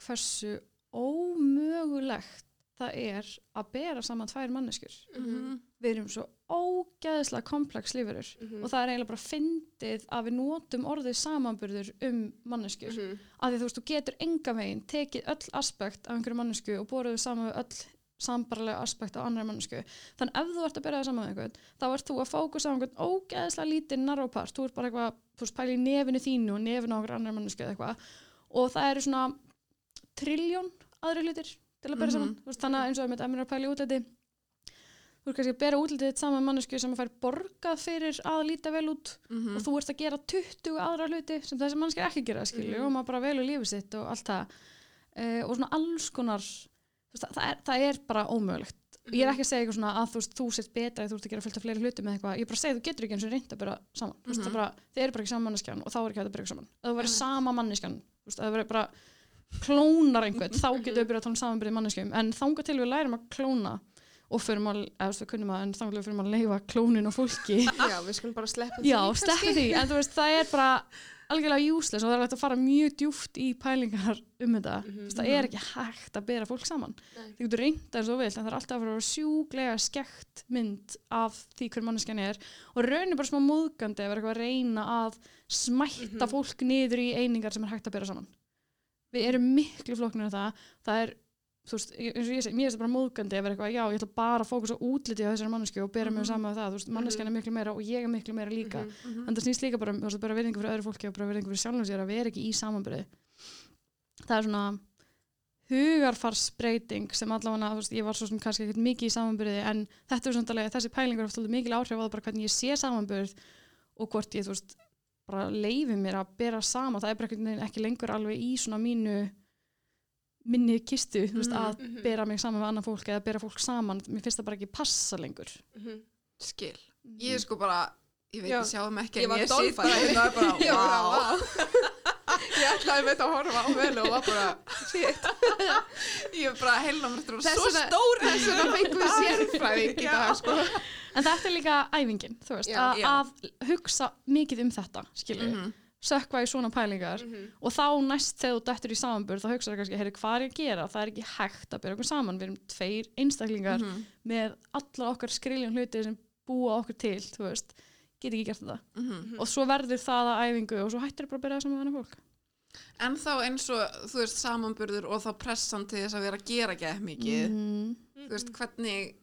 hversu ómögulegt það er að bera saman tvær manneskjur Mhm. við erum svo ógeðslega komplex lífurur Mhm. og það er eiginlega bara fyndið að við notum orðið samanburður um manneskjur Mhm. af því þú veist, þú getur enga veginn tekið öll aspekt af einhverju mannesku og borðið saman við öll sambarlega aspekt af annari mannesku þannig ef þú ert að byrja það saman með einhvern þá ert þú að fókusa á einhvern ógeðslega lítið narrópart, þú ert bara eitthvað þú veist, pæli í nefinu þínu og nefinu á einhver annari mannesku eða eitthvað og það eru svona triljón aðri hlutir til að byrja Mhm. saman þú veist, þannig að eins og að mér að pæli útliti þú ert kannski að bera útlitið þitt saman með mannesku sem að fær borgað fyrir að líta vel út Mhm. og þú ert að gera 20 aðra hluti sem þessi mannskir ekki gera skilju Mhm. og maður bara og og veist, það, er, það er bara ómögulegt. Ég er ekki að segja eitthvað svona að þú þú sért betra eða þú ert að gera fullt af fleiri hluti með eitthvað. Ég bara að segja þú getur ekki eins og reynd að bera saman. Mm -hmm. Mhm. bara, þið eru bara ekki sama manneskjan og þá er ekki að ykkur saman. Ef þú verður sama manneskjan ef þú verður bara klónar einhvern þá getur við byrjað að tala um samanbyrði manneskjum. En þanga til við lærum að klóna og fyrir að, eða við kunnum að en þanga til við fyrir að leifa klónin á fólki. Já, við skulum bara sleppa Já, því sleppi því, en þú veist, það er bara algjörlega useless og það er hægt að fara mjög djúft í pælingar um þetta. Þú veist, það er ekki hægt að bera fólk saman. Þú getur reynt það svo vilt en það er alltaf að vera sjúglega skekt mynd af því hver manneskjan er og raun er bara smá móðgandi að vera að reyna að smætta Mhm. fólk niður í einingar sem er hægt að bera saman. Við erum miklu flóknir en það. Það er þú veist, eins og ég segi, mér er þetta bara móðgandi að vera eitthvað, já, ég ætla bara að fókusa á útliti á þessari mannesku og bera mig Mhm. saman með það, þú veist, manneskjan er miklu meira og ég er miklu meira líka Mhm. Mhm. en það snýst líka bara um þú veist, bara verðingu fyrir öðru fólki og bara verðingu fyrir sjálfum sér að vera ekki í samanbyrði það er svona hugarfarsbreyting sem allavega, þú veist, ég var svo sem kannski ekkert mikið í samanbyrði en þetta er svona þessi pælingur ofta mikil áhrif á það bara sé og veist, að það ekki minni kistu, þú veist, Mhm, að mhm. bera mig saman með annað fólk eða bera fólk saman, mér finnst það bara ekki passa lengur Mhm. skil ég er sko bara, ég veit Já. ég sjáum ekki Ég en var ég dolfæð. hérna og er bara, Ég var wow bara, vá. Ég ætlaði með þetta að horfa á vel og var bara, shit. ég er bara þetta Þess svo stór Þess vegna fengum við sérfræðing sko. En þetta er líka æfingin, þú veist, Já, að, já. að hugsa mikið um þetta, skilur Mhm. Sökva í svona pælingar Mhm. og þá næst þegar þú dættur í samanburð þá hugsaðu kannski, heyrðu, hvað er ég að gera? Það er ekki hægt að byrja okkur saman, við erum tveir einstaklingar Mhm. með alla okkar skriljum hluti sem búa okkur til, þú veist, get ekki gert þetta. Mhm. Og svo verður það að æfingu og svo hættir bara að byrja saman með annað fólk. en þá eins og þú veist samanburður og þá pressan til þess að vera að gera ekki mikið Mm. þú veist hvernig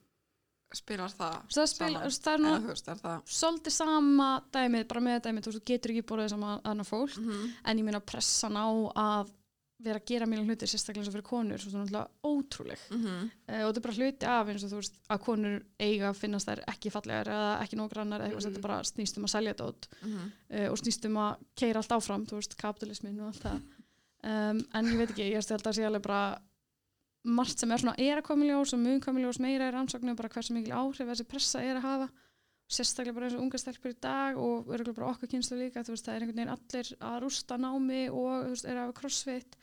spilar það Það, saman? það er eða nú þú veist, er það svolítið sama dæmið, bara með dæmið, þú getur ekki borðið saman annað fólk Mhm. en ég meina pressan á að vera að gera mjög hluti sérstaklega eins og fyrir konur svo náttúrulega ótrúleg Mhm. uh, og þetta er bara hluti af eins og þú veist að konur eiga að finnast þær ekki fallegar eða ekki nóg grannar eða eitthvað Mhm. þetta bara snýst um að selja þetta út uh, og snýst um að keira allt áfram þú veist, kapitalismin og allt það um, en ég veit ekki, ég held að sé alveg bara margt sem er svona er að koma í ljós og mun koma í ljós meira í rannsóknu bara hversu mikil áhrif þessi pressa er að hafa sérstaklega bara eins og unga stelpur í dag og örgulega bara okkar kynslu líka veist, það er einhvern veginn allir að rústa námi og veist, er að hafa crossfit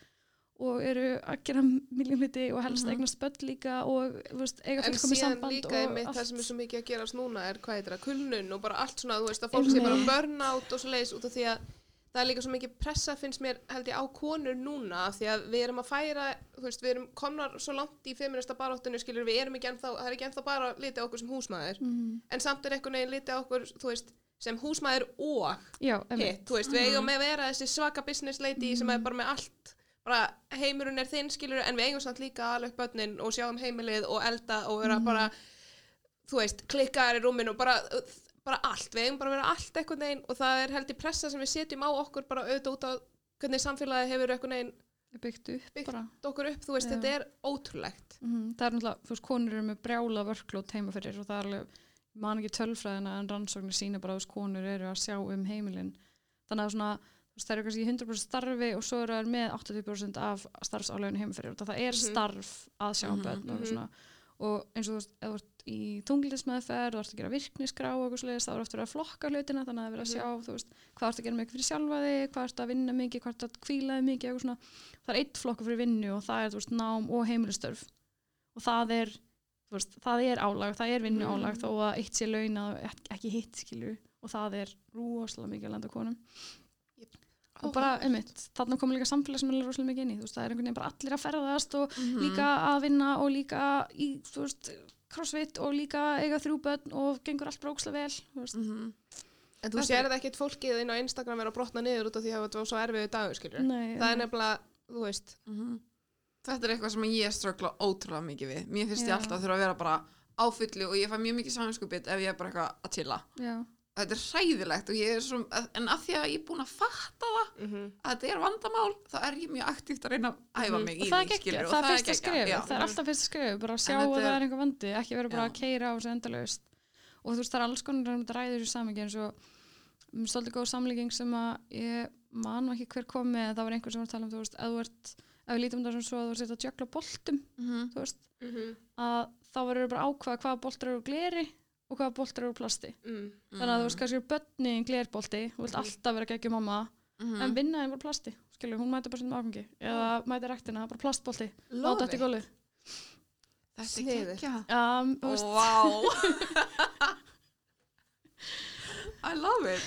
og eru að gera miljón hluti og helst Mhm. eignast börn líka og veist, eiga En fullkomið síðan samband líka og einmitt allt. það sem er svo mikið að gerast núna er hvað heitir það, kulnun og bara allt svona, þú veist að fólk sé bara Einmitt. burnout og svo leiðis út af því að það er líka svo mikið pressa finnst mér held ég á konur núna því að við erum að færa, þú veist, við erum komnar svo langt í feminista baráttunni, skilur við erum ekki ennþá, það er ekki ennþá bara litið okkur sem húsmaður Mhm. en samt er einhvern veginn litið okkur, þú veist, sem húsmaður og Já, hitt, þú veist, við eigum með að vera þessi svaka business lady sem er Mhm. bara með allt bara heimurinn er þinn skilur en við eigum samt líka upp börnin og sjá um heimilið og elda og vera Mhm. bara þú veist, klikkaðar í rúminu og bara, bara allt, við eigum bara að vera allt einhvern veginn og það er held í pressa sem við setjum á okkur bara auðvitað út á hvernig samfélagi hefur einhvern veginn byggt upp Byggt okkur upp, þú veist, Já. þetta er ótrúlegt Mhm, Það er náttúrulega, þú veist, konur eru með brjála vörklót heima fyrir og það er alveg, man ekki tölfræðina en rannsóknir sína bara að konur eru að sjá um heimilin. Þannig að svona, það eru kannski í 100% starfi og svo eru það með 80% af starfsáleginu heimafyrir og það er Mhm. starf að sjá um Mhm, börn og, mhm. svona, og eins og þú veist, þú ert í tunglindismeðferð og ert að gera virknisgrá og eitthvað svoleiðis, þá er eftir að flokka hlutina þannig að það er verið að Mhm. sjá, þú veist, hvað ert að gera mikið fyrir sjálfa þig, hvað ert að vinna mikið, hvað ert að kvíla þig mikið, það er eitt flokkur fyrir vinnu og það er, þú veist, nám og heimilistörf og það er þú veist, það er álag, það er vinnu álag Mhm. þó að eitt sé launað og ekki hitt skilju og það er rosalega mikið að landa konum og bara, einmitt, þarna komur líka samfélagsmiðlar rosalega mikið inn í, þú veist, það er einhvern veginn bara allir að ferðast og Mhm. líka að vinna og líka í, þú veist, crossfit og líka eiga þrjú börn og gengur allt brókslega vel, þú veist, Mhm. En þú Þetta- sérði ekkert fólkið inn á Instagram vera að brotna niður út af því að þetta var svo erfiðu dagur, skilur. nei, Það er nefnilega, þú veist, Mhm. Þetta er eitthvað sem ég ströggla ótrúlega mikið við. Mér finnst ég alltaf að þurfa að vera bara á fullu og ég fæ mjög mikið saminskupið ef ég er bara eitthvað að chilla. já, Þetta er hræðilegt og ég er svo, en að því að ég er búin að fatta það mm að þetta er vandamál, þá er ég mjög aktíft að reyna að æfa Mhm. mig í og það er því, ekki, það er fyrsta já. það er alltaf fyrsta skref, bara að sjá En að það er- er einhver vandi ekki vera bara Já. að keira á þessu endalaust og þú veist, það er alls konar um þetta ræður í samingi eins og um, svolítið góð samlíking sem að ég man nú ekki hver kom með, það var einhver sem var að tala um, þú veist, ef þú ert ef við lítum það sem svo að þú ert að jökla boltum Mhm. þú veist, -hmm. að þá verður bara að ákvaða hvaða boltar eru gleri og hvaða boltar eru úr plasti mm. þannig að þú veist, kannski eru börni í glerbolti þú vilt Mhm. alltaf vera geggjum mamma Mhm. en vinnaðin var plasti, skilur, hún mæti bara sem afgangi eða mæti rektina, bara plastbolti Love láta þetta í it. gólfið Þetta er geggjað. um, Vá. I love it.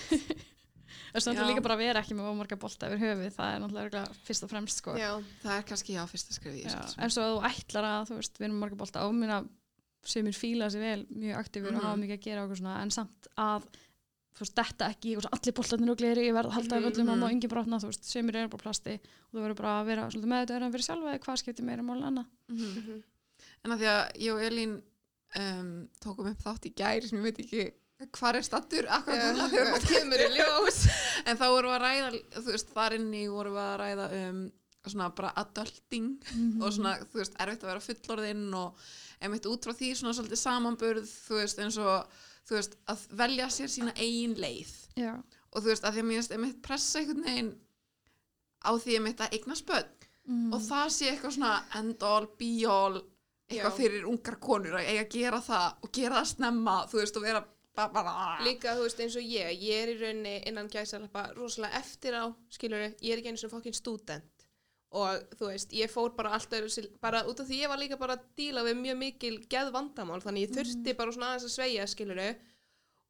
Það er náttúrulega líka bara að vera ekki með ómarga bolta yfir höfuð, það er náttúrulega fyrst og fremst sko. Já, Það er kannski já, fyrsta skrifið en svo að þú ætlar að, þú veist, við erum marga bolta ámina sem er fíla sér vel, mjög aktífur og Mhm. hafa mikið að gera og eitthvað svona, en samt að þú veist, þetta ekki, og svo allir boltarnir og gleri ég verð að halda mm öllum mamma og mhm. engin brotna, þú veist, sem er bara plasti og þú verður bara að vera svolítið með þetta fyrir sjálfa eða hvað skiptir meira mál annað. Mhm. Mhm. En að því að ég og Elín um, tókum upp þátt í gæri sem ég veit ekki hvað er stattur það kemur í ljós. en þá vorum við að ræða þú veist, þar inni vorum við að ræða um svona bara adulting og svona, þú veist, erfitt að vera fullorðinn og einmitt út frá því svona svolítið samanburð, þú veist, eins og þú veist, að velja sér sína eigin leið. Já, og þú veist, að því að mér veist, einmitt pressa einhvern veginn á því einmitt að eigna spöld mm. og það sé eitthvað svona end all, be all eitthvað Já. fyrir ungar konur að eiga að gera það og gera það snemma, þú veist, og vera Líka, þú veist, eins og ég, ég er í rauninni innan gæsalappa rosalega eftir á, skilur ég er ekki eins og fokkin student og þú veist, ég fór bara alltaf bara út af því ég var líka bara að díla við mjög mikil geð vandamál, þannig ég þurfti bara svona aðeins að sveigja, skilur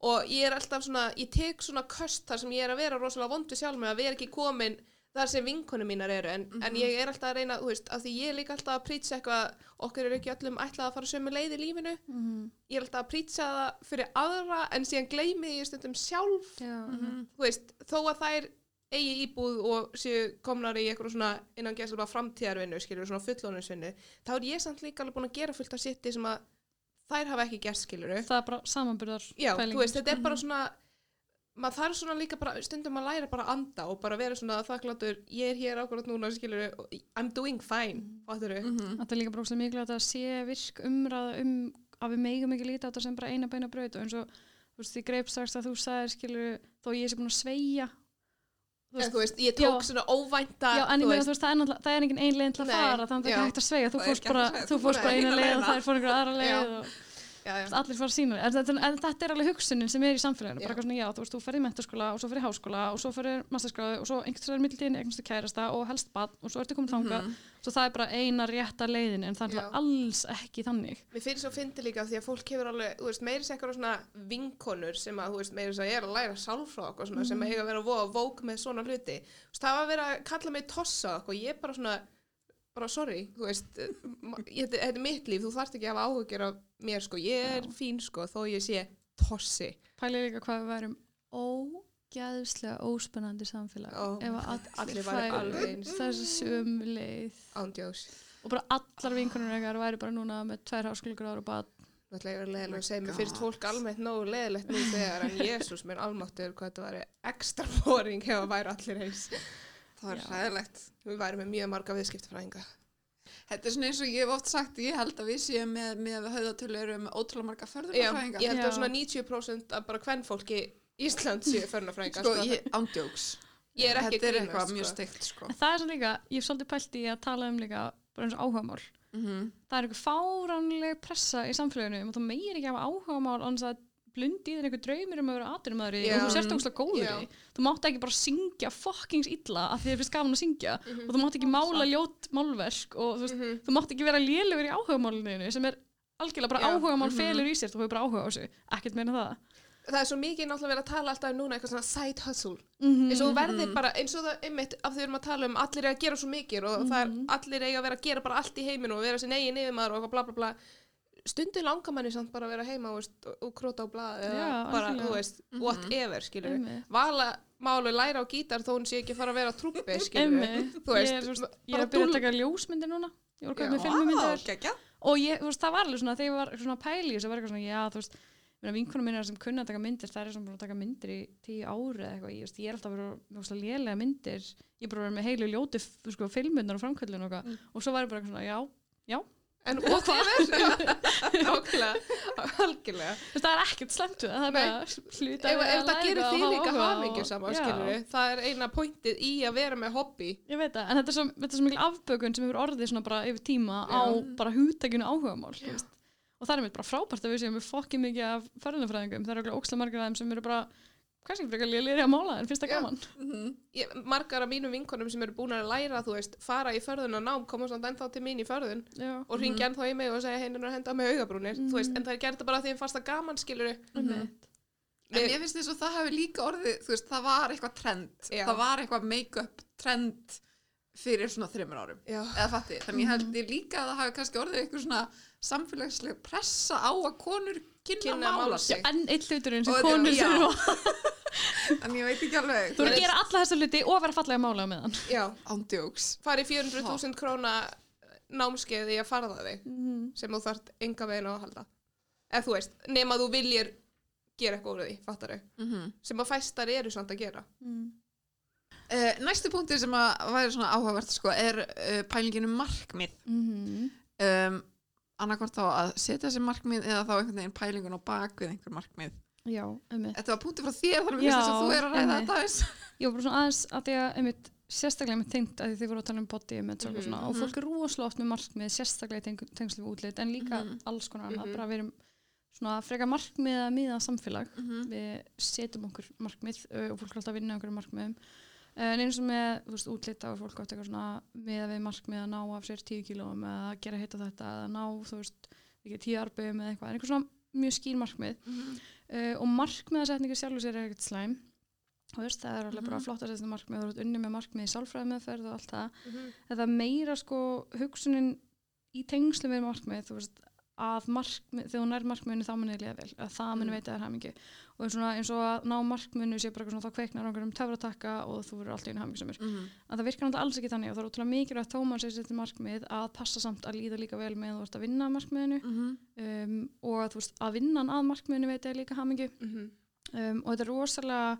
og ég er alltaf svona, ég tek svona köst þar sem ég er að vera rosalega vondu sjálf með að vera ekki komin þar sem vinkonu mínar eru. En, en ég er alltaf að reyna, þú veist, af því ég er líka alltaf að prýtsa eitthvað, okkur er ekki öllum ætlað að fara sömu leið í lífinu. Mm. ég er alltaf að prýtsa það fyrir aðra en síðan gleymi ég stundum sjálf. Já, Mhm. þú veist, þó að þær eigi íbúð og séu komnar í eitthvað svona innan gæsla bara framtíðarvinnu skilur, svona fullóninsvinnu, þá er ég samt líka alveg búin að gera fullt af sitti sem að þær hafa ekki gert skilur það er bara samanburðar já, þú veist, þetta er bara svona maður þarf svona líka bara, stundum að læra bara að anda og bara vera svona þakkláttur ég er hér ákvörðat núna, skilur I'm doing fine, fattur Mhm. Þetta er líka bara óslega mikilvægt að sé virk umræða um að við megum ekki líta á þetta sem bara eina beina braut og eins og þú veist, ég greip strax að þú sagðir skilur þó ég sé búin að sveigja þú veist, ég tók Já. svona óvænta Já, en ég meina, þú veist, það er, það er engin ein leið til að fara, þannig að það er hægt að sveigja, þú fórst bara, eina leið og það er fór einhver aðra leið og allir fara sína en, þetta- en þetta er alveg hugsunin sem er í samfélaginu, bara eitthvað svona, já, þú veist, þú ferði í mentaskóla og svo ferði í háskóla og svo ferði masterskráðu og svo einhvers vegar mittiltíðin eignast kærasta og helst bann og svo ertu komin þangað, Mhm. svo það er bara eina rétta leiðin en það er alls ekki þannig. Mér finnst svo fyndi líka því að fólk hefur alveg, veist, meiri sér eitthvað svona vinkonur sem að, veist, meiri sér er að læra sálfrá og svona sem eiga að bara sorry, þú veist, þetta er mitt líf, þú þarft ekki að hafa áhugjur af mér, sko, ég er fín, sko, þó ég sé tossi. Pælið líka hvað við værum ógæðslega óspennandi samfélag Ó, ef að allir eins. þessu sömu leið Ándjós. og bara allar vinkonur ekkar væri bara núna með tvær háskólagur og bara Nú ætla ég að segja, mér finnst fólk almennt nógu leðilegt nú þegar en Jésús minn almáttur hvað þetta væri ekstra boring ef það væri allir eins. Það er Já. hræðilegt. Við værum með mjög marga viðskiptafræðinga. Þetta er svona eins og ég hef oft sagt, ég held að við séum með, með höfðatölu eru með ótrúlega marga Já, förðunarfræðingar. ég held að svona 90% af bara hvern fólki Ísland séu förnafræðingar. Sko, ég, ándjóks. Ég er ekki Þetta er að eitthvað grínast, mjög sko. steikt sko. En það er svona líka, ég hef svolítið pælt í að tala um líka bara eins og áhugamál. mm Það er eitthvað fáránleg pressa í samfélaginu um að þú meir ekki hafa áhugamál blundi í þér einhver draumir um að vera aturumæður Já. og þú sérst ógslag góður í. Þú mátt ekki bara syngja fuckings illa af því þér finnst gaman að syngja Mhm. og þú mátt ekki mála ljót málverk og þú, veist, Mhm. þú mátt ekki vera lélugur í áhugamálinu sem er algjörlega bara áhugamál Mhm. felur í sér, þú hefur bara áhuga á þessu, ekkert meina það. Það er svo mikið náttúrulega verið að tala alltaf um núna eitthvað svona side hustle Mm eins og þú verðir bara, eins og það einmitt af því við erum að tala um allir er að gera svo mikið og það er Mhm. allir eiga að vera að gera bara allt í heiminu og vera sin eigin yfirmaður og eitthvað bla bla bla stundu langar manni samt bara að vera heima og, veist, og króta á blað eða Já, bara, þú veist, Mhm. whatever skilur Einmitt. vala málu læra á gítar þó hún sé ekki að fara að vera trúbbi skilur þú veist, ég er, veist, ég er að byrja að taka ljósmyndir núna ég voru að Já. kaupa með filmumyndir geggja. og ég, þú veist, það var alveg svona þegar ég var svona pæli þessu var eitthvað svona, já, þú veist vinkunum minna sem kunna að taka myndir það er sem bara að taka myndir í tíu ári eða eitthvað ég, veist, ég er alltaf að vera lélega myndir ég er bara að vera með heilu ljóti sko, filmundar og framkvæmlun og eitthvað Mm. og svo var ég bara eitthvað svona, já, en nákvæmlega, algjörlega þú veist, það er ekkert slemt við það það er Nei. bara hluta ef, það gerir þig líka hamingju saman það er eina pointið í að vera með hobby Ég veit það, en þetta er svo, þetta er svo mikil afbökun sem hefur orðið svona bara yfir tíma á Já. bara hugtakinu áhugamál, þú Já. veist. Og það er mér bara frábært að við séum við fokkið mikið af ferðunafræðingum. Það eru okkur ókslega margir þeim sem eru bara, kannski frekar lélir að mála en finnst það Já. gaman. Mhm. ég, margar af mínum vinkonum sem eru búin að læra þú veist, fara í förðun og nám koma samt ennþá til mín í förðun Já. og ringja ennþá í mig og segja henni að henda með augabrúnir þú veist, en það er gert bara því að það gaman skilur Einmitt. En ég finnst þess að það hefur líka orðið, þú veist, það var eitthvað trend. Já. Það var eitthvað make-up trend fyrir svona þreymur árum. já, Eða fatti. Þannig ég held ég líka að það hafi kannski orðið eitthvað svona samfélagslega pressa á að konur kynna, Kynna að mála sig. En eitt hluturinn sem konur já. En ég veit ekki alveg. Þú eru að gera alla þessa hluti og vera fallega mála á meðan. já, Ándjóks. fari 400.000 króna námskeið í að farða þig Mm. sem þú þarft enga veginn á að halda eða þú veist, nema þú viljir gera eitthvað úr því, fattar þau Mm -hmm. sem að fæstar eru samt að gera Mm. uh, næstu punktur sem að væri svona áhugavert sko, er uh, pælinginu markmið. Mm. Um, annarkvort þá að setja þessi markmið eða þá einhvern veginn pælingun á bakvið einhver markmið. Já, einmitt. Þetta var punktur frá þér þar við Já, þess að þú er að ræða þetta aðeins. Var bara svona aðeins að því að einmitt, sérstaklega með tengt að þið voru að tala um body image Mhm, og svona og fólk er rosalega oft með markmið sérstaklega teng tengslu við útlit en líka Mhm. alls konar annað, Mhm. bara við erum svona frekar markmið að miða samfélag Mm við setjum okkur markmið og fólk er alltaf að vinna okkur markmiðum en eins og með, þú veist, útlit á fólk átt eitthvað svona miða við markmið að ná af sér 10 kílóum eða að gera hitt og þetta eða ná, þú veist, ekki 10 arbeigum eða eitthvað, en eitthvað svona mjög skýr markmið uh, og markmiðasetningu sjálfur sér er ekkert slæm. Veist, það er alveg bara Mhm. flott að setja markmið þú ert unni með markmið í sálfræði meðferð og allt það. En það er meira sko hugsunin í tengslu við markmið þú veist, að markmið, þegar þú nær markmiðinu þá munið liða vel, að það munið Mm. veita þér hamingi og svona, eins og að ná markmiðinu sé bara eitthvað svona, þá kveiknar einhverjum töfratakka og þú verður alltaf einu hamingisamur -hmm. að það virkar alls ekki þannig og það er ótrúlega mikilvægt þó maður sér setja markmið að passa samt að líða líka vel með þú ert að vinna að markmiðinu. Mm um, og að þú veist að vinnan að markmiðinu veit ég líka hamingi Mhm. um, og þetta er rosalega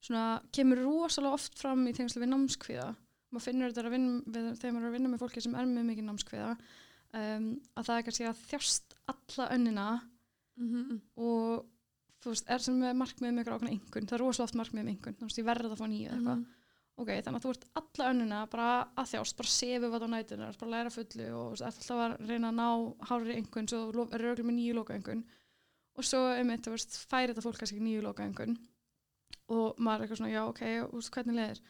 svona, kemur rosalega oft fram í tengslu við námskviða. Maður finnur þetta að vinna, við, þegar maður er að vinna með fólki sem er með mikið námskviða um, að það er kannski að þjást alla önnina -hmm. og þú veist, er sem markmið með ákveðna einhvern, það er rosalega oft markmið með einhvern, þú veist, ég verð að fá nýju eða eitthvað. Mhm. ok, þannig að þú ert alla önnina bara að þjást, bara sefu hvað á nætinu bara læra fullu og þú veist, alltaf að reyna að ná hárri einhvern, svo lo- er röglega með nýju loka einhvern og svo, einmitt, þú veist, færi þetta fólk kannski nýju loka einhvern og maður er eitthvað svona, já, ok, og þú veist, hvernig leðir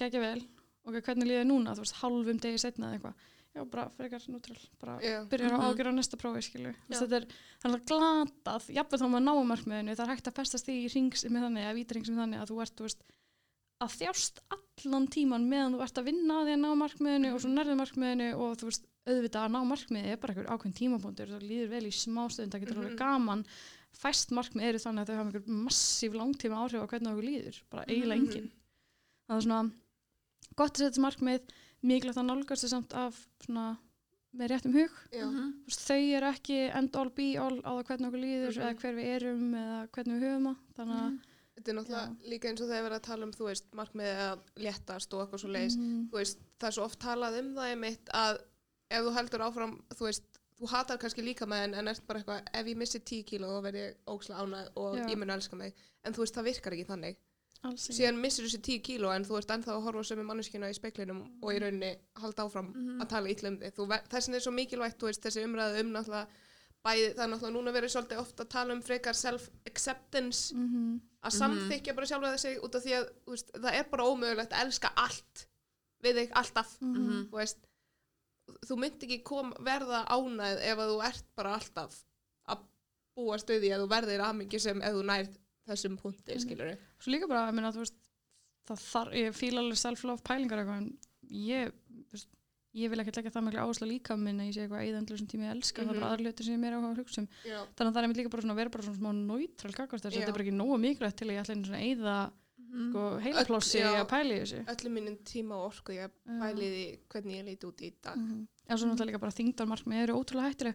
gegja vel, ok, hvernig líður núna? Þú veist, hálfum degi setna eða eitthvað já, bara frekar nútrál, bara Já. byrjar Mhm. að ágjöra á næsta prófi, skilju þetta er þannig glatað, jafnveg þá maður náum markmiðinu, það er hægt að festast því í rings með þannig, að vítarings með þannig að þú ert, þú veist, að þjást allan tíman meðan þú ert að vinna að því að ná markmiðinu og svo nærðu markmiðinu og þú veist, auðvitað að ná markmiði er bara einhver ákveðin tímapunktur, það líður vel í smá stund, það getur alveg Mhm. gaman fæst markmið eru þannig að þau hafa einhver massíf langtíma áhrif á hvernig okkur líður, bara eiginlega Mhm. engin það er svona gott að setja þessi markmið, mikilvægt að nálgast þau samt af svona með réttum hug Já. Mhm. Þú veist, þau eru ekki end all be all á það hvernig okkur líður Mhm. eða hver við erum eða hvernig við höfum það þannig að Þetta er náttúrulega líka eins og þegar verið að tala um, þú veist, markmiðið að léttast og eitthvað svo leiðis. Mhm. Þú veist, það er svo oft talað um það einmitt að ef þú heldur áfram, þú veist, þú hatar kannski líka með en, en ert bara eitthvað, ef ég missi 10 kíló þá verð ég ókslega ánæg og Já. ég mun elska mig. En þú veist, það virkar ekki þannig. Síðan missir þessi 10 kíló en þú ert ennþá að horfa á sömu manneskina í speklinum og í rauninni halda áfram Mhm. að tala illa um þig. Þess vegna er svo mikilvægt, þú veist, þessi umræðu um náttúrulega bæði, það er náttúrulega núna verið svolítið ofta að tala um frekar self-acceptance Mhm. að Mhm. samþykja bara sjálfa sig út af því að þú veist, það er bara ómögulegt að elska allt við þig alltaf Mhm. þú veist þú myndi ekki kom, verða ánæð ef að þú ert bara alltaf að búa stöði að þú verðir aðmingi sem ef þú nærð þessum punkti, Mhm. skilur við Svo líka bara, ég meina, þú veist, það þar, ég fíla alveg self-love pælingar eitthvað, en ég, þú veist, ég vil ekki leggja það miklu áherslu líka minn að ég sé eitthvað eðendlu sem tími ég elska, það er bara Mhm. hluti sem ég meira áhuga um. Já, Þannig að það er einmitt líka bara svona að vera bara svona smá neutral kakvart þess að þetta er bara ekki nógu mikilvægt til að ég ætla einu svona eða sko, heilaplássi Öll- já. að pæla í þessu. öllum minnum tíma og orku ég Já. pæli því hvernig ég líti út í dag Mhm. En svo náttúrulega líka bara þingdarmarkmið eru ótrúlega hættileg.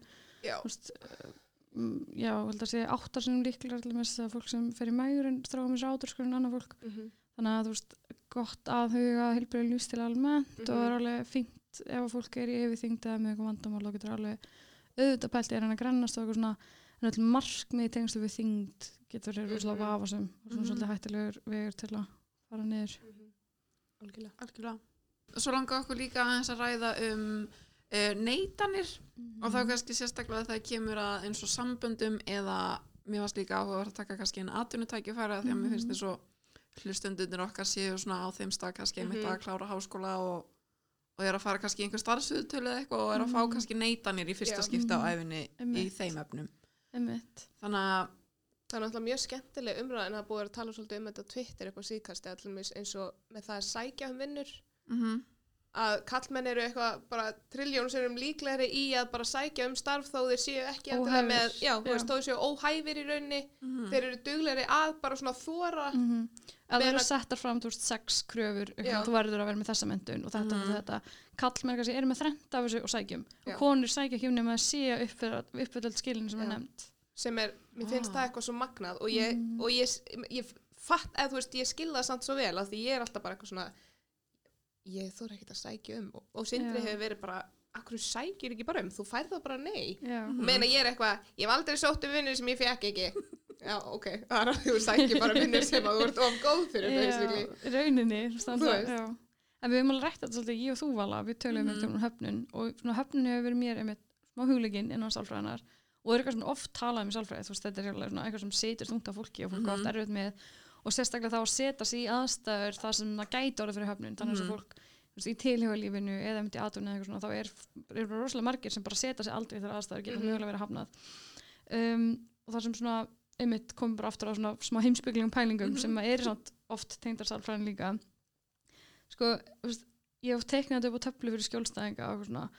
Já, mm, held að segja áttar sinnum líklega til þess að fólk sem fer í mægur en stráða með þessu átur sko en annað fólk. mhm, Þannig að þú veist, gott að huga heilbrið lífstil almennt og Mhm. það er alveg fínt ef að fólk er í yfirþyngd eða með eitthvað vandamál þá getur alveg auðvitað pælt í að reyna að grannast og eitthvað svona en öll markmið í tengslu við þyngd getur verið rosalega Mhm. vafasum og svona Mhm. svolítið hættilegur vegur til að fara niður. mhm. algjörlega Algjörlega. Svo langar okkur líka að ræða um uh, neytanir og þá kannski sérstaklega þegar kemur að eins og samböndum eða mér varst líka áhuga að taka kannski einn atvinnutækifæra því að mér finnst Mhm. þess að hlustundunir okkar séu svona á þeim stað kannski einmitt Mhm. að klára háskóla og, og er að fara kannski í einhver starfsviðtölu eða eitthvað og er að fá Mhm. kannski neytanir í fyrsta Já. skipta á æfinni í þeim efnum. Einmitt. Þannig að Það er náttúrulega mjög skemmtileg umræð en það búið að tala svolítið um þetta á Twitter eitthvað síkast eða eins og með það að sækja um vinnur mm að kallmenn eru eitthvað bara trilljón sem um líklegri í að bara sækja um starf þó þeir séu ekki endilega með, já, þú veist, þó þeir séu óhæfir í rauninni, Mhm. þeir eru duglegri að bara svona þóra, Mm Ef það Meðan eru að- settar fram, þú veist, sex kröfur, eitthvað, þú verður að vera með þessa myndun og þetta Mhm. og þetta. Kallmenn kannski eru með þrent af þessu og sækjum. Já. Og konur sækja ekki um nema að sé uppfyllald skilin sem er Já. nefnt. sem er, mér finnst Ah. það eitthvað svo magnað og ég, Mm. og ég, ég fatt, þú veist, ég skil það samt svo vel að því ég er alltaf bara eitthvað svona ég þóra ekkert að sækja um. Og, og Sindri hefur verið bara akkur sækjur ekki bara um, þú færð það bara nei. Og meina ég er eitthvað, ég hef aldrei sótt um vinnur sem ég fekk ekki. Já, ok, það er að þú sækjur bara vinnur sem að þú ert of góð fyrir. Já, rauninni, já. En við höfum alveg rætt þetta svolítið, ég og þú vala, við töluðum Mhm. mm um höfnun og svona höfnun hefur verið mér einmitt smá hugleikinn innan sálfræðinar og er eitthvað sem oft talað um sálfræði, þú veist, þetta er eitthvað sem situr þungt af fólki og fólk mm Og sérstaklega þá að setja sig í aðstæður þar sem það gæti orðið fyrir höfnun, þannig að Mhm. fólk veist, í tilhjóðalífinu eða myndi aðtunni eða eitthvað svona, þá er, er rosalega margir sem bara setja sig aldrei þeirra aðstæður geta Mhm. mögulega verið hafnað um, og það sem svona einmitt komum bara aftur á svona smá heimsbygglegum pælingum Mhm. sem er samt oft tengdar sálfræðin líka sko, veist, ég hef teiknað þetta upp á töflu fyrir skjólstæðinga og svona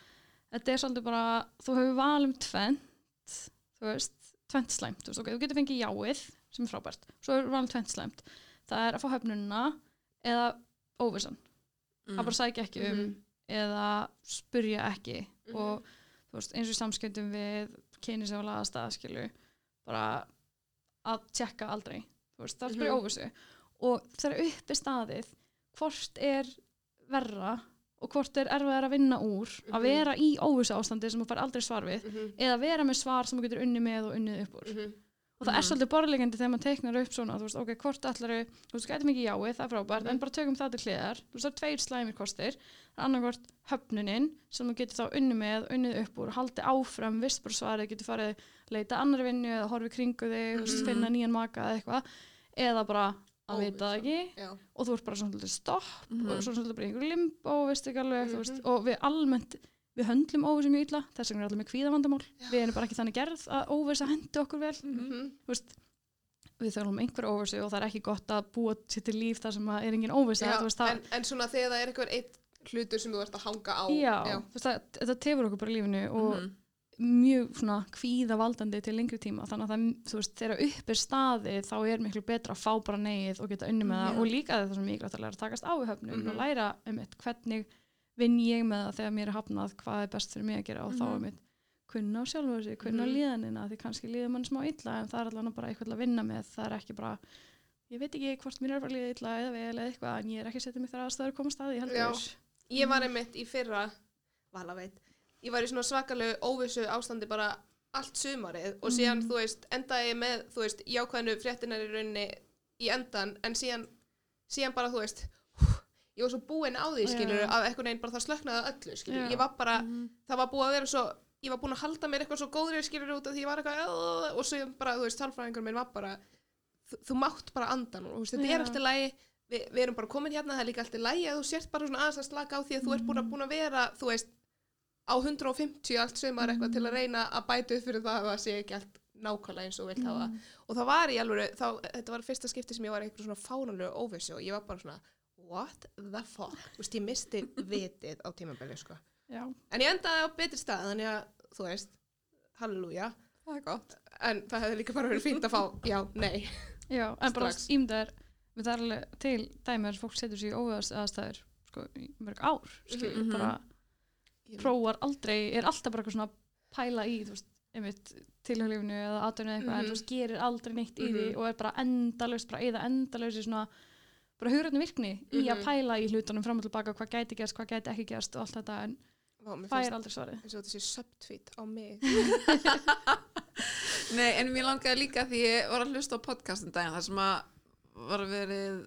þetta er svolítið bara, þú hefur valum tvent, þú veist tvent slæmt, þú veist, ok, þú getur fengið jáið sem er frábært, svo er valum tvent slæmt það er að fá höfnununa eða óvissan, Mm. að bara sækja ekki um Mhm. eða spurja ekki Mhm. og veist, eins og í samskiptum við kynni sem að laga stað skilu bara að tjekka aldrei veist, það er bara Mhm. óvissu og þegar upp er staðið hvort er verra og hvort er erfiðar að vinna úr að Mhm. vera í óvissu ástandi sem þú fær aldrei svar við Mhm, eða vera með svar sem þú getur unni með og unnið upp úr mhm, og það er Mhm. svolítið borðlegandi þegar maður teiknar upp svona, þú veist, ok, hvort ætlar þú veist, gætum ekki jáið, það er frábært, Mhm. en bara tökum það til hliðar, þú veist, það er tveir slæmir kostir, annarkvort höfnunin sem þú getur þá unni með, unnið upp úr, haldið áfram, vist bara svarið, getur farið leita annar vinnu eða horfið kringu þig, Mhm. finna nýjan maka eða eitthvað, eða bara að vita það ekki já, og þú ert bara svona svolítið stopp Mhm. og svona svolítið bara í einhver limbo, veist ekki alveg, þú veist, Mhm. og við almennt við höndlum óvissu mjög illa, þess vegna er allir með kvíðavandamál, Já. við erum bara ekki þannig gerð að óvissa hendi okkur vel mhm, þú veist, við þurfum einhver óvissu og það er ekki gott að búa sér til líf þar sem að er engin óvissa já, þú veist, það, en, en svona þegar það er eitthvað eitt hlutur sem þú ert að hanga á já, já, það, þetta tefur okkur bara lífinu og Mhm. mjög svona kvíða valdandi til lengri tíma þannig að það, þú veist, þegar upp er staðið þá er miklu betra að fá bara neið og geta unni með það Já. og líka það sem mikilvægt að læra að takast á í höfnun Mhm. og læra um eitt hvernig vinn ég með það þegar mér er hafnað hvað er best fyrir mig að gera og þá Mhm. um eitt kunna á sjálfu sig, kunna Mhm. líðanina því kannski líður mann smá illa en það er allavega bara eitthvað að vinna með það er ekki bara ég veit ekki hvort mér er bara líða illa eða vel eða eitthvað en ég er ekki að setja mig þar aðstæður að koma staði heldur Já. ég var einmitt í fyrra vala veit, ég var í svona svakalegu óvissu ástandi bara allt sumarið og síðan, Mhm. þú veist, endaði ég með, þú veist, jákvæðinu fréttinar í rauninni í endan, en síðan síðan bara, þú veist ég var svo búin á því, skilur að einhvern veginn bara það slöknaði öllu, skilur Já. ég var bara, Mhm. það var búið að vera svo ég var búin að halda mér eitthvað svo góðri skilur út af því ég var eitthvað og svo bara, þú veist, talfræðingur minn var bara þú, mátt bara anda nú, þú veist, þetta Já. er alltaf lægi Vi, við erum bara komin hérna, það er líka alltaf lægi að þú sért bara svona aðeins að slaka á því að þú ert búin að, búin að vera, þú veist á 150 allt sumar eitthvað til að reyna að bæta upp fyrir það að það sé ekki allt nákvæmlega eins og vilt hafa. Og það var í alveg, þá, þetta var fyrsta skipti sem ég var eitthvað svona fánalegu óvissu og ég var bara svona, what the fuck þú veist, ég misti vitið á tímabili sko. Já, en ég endaði á betri stað þannig að, þú veist halleluja, það er gott en það hefði líka bara verið fínt að fá já, nei, já, en bara ímdaðar við er alveg til dæmi að fólk setur sér í óveðast aðstæður sko, í mörg ár, skil, Mhm. bara Ég- prófar aldrei, er alltaf bara eitthvað svona pæla í, þú veist, einmitt tilhjálfinu eða aðdöfnu eða eitthvað, en Mhm. þú veist, gerir aldrei neitt í því Mhm. og er bara endalaust, bara eða endalaust í svona, bara hugrætni virkni í að Mhm. pæla í hlutunum fram og tilbaka hvað gæti gerst, hvað gæti ekki gerst og allt þetta, en fær finnst aldrei svarið. eins og þetta sé subtweet á mig Nei, en mér langaði líka því ég var að hlusta á podcastin daginn þar sem að var verið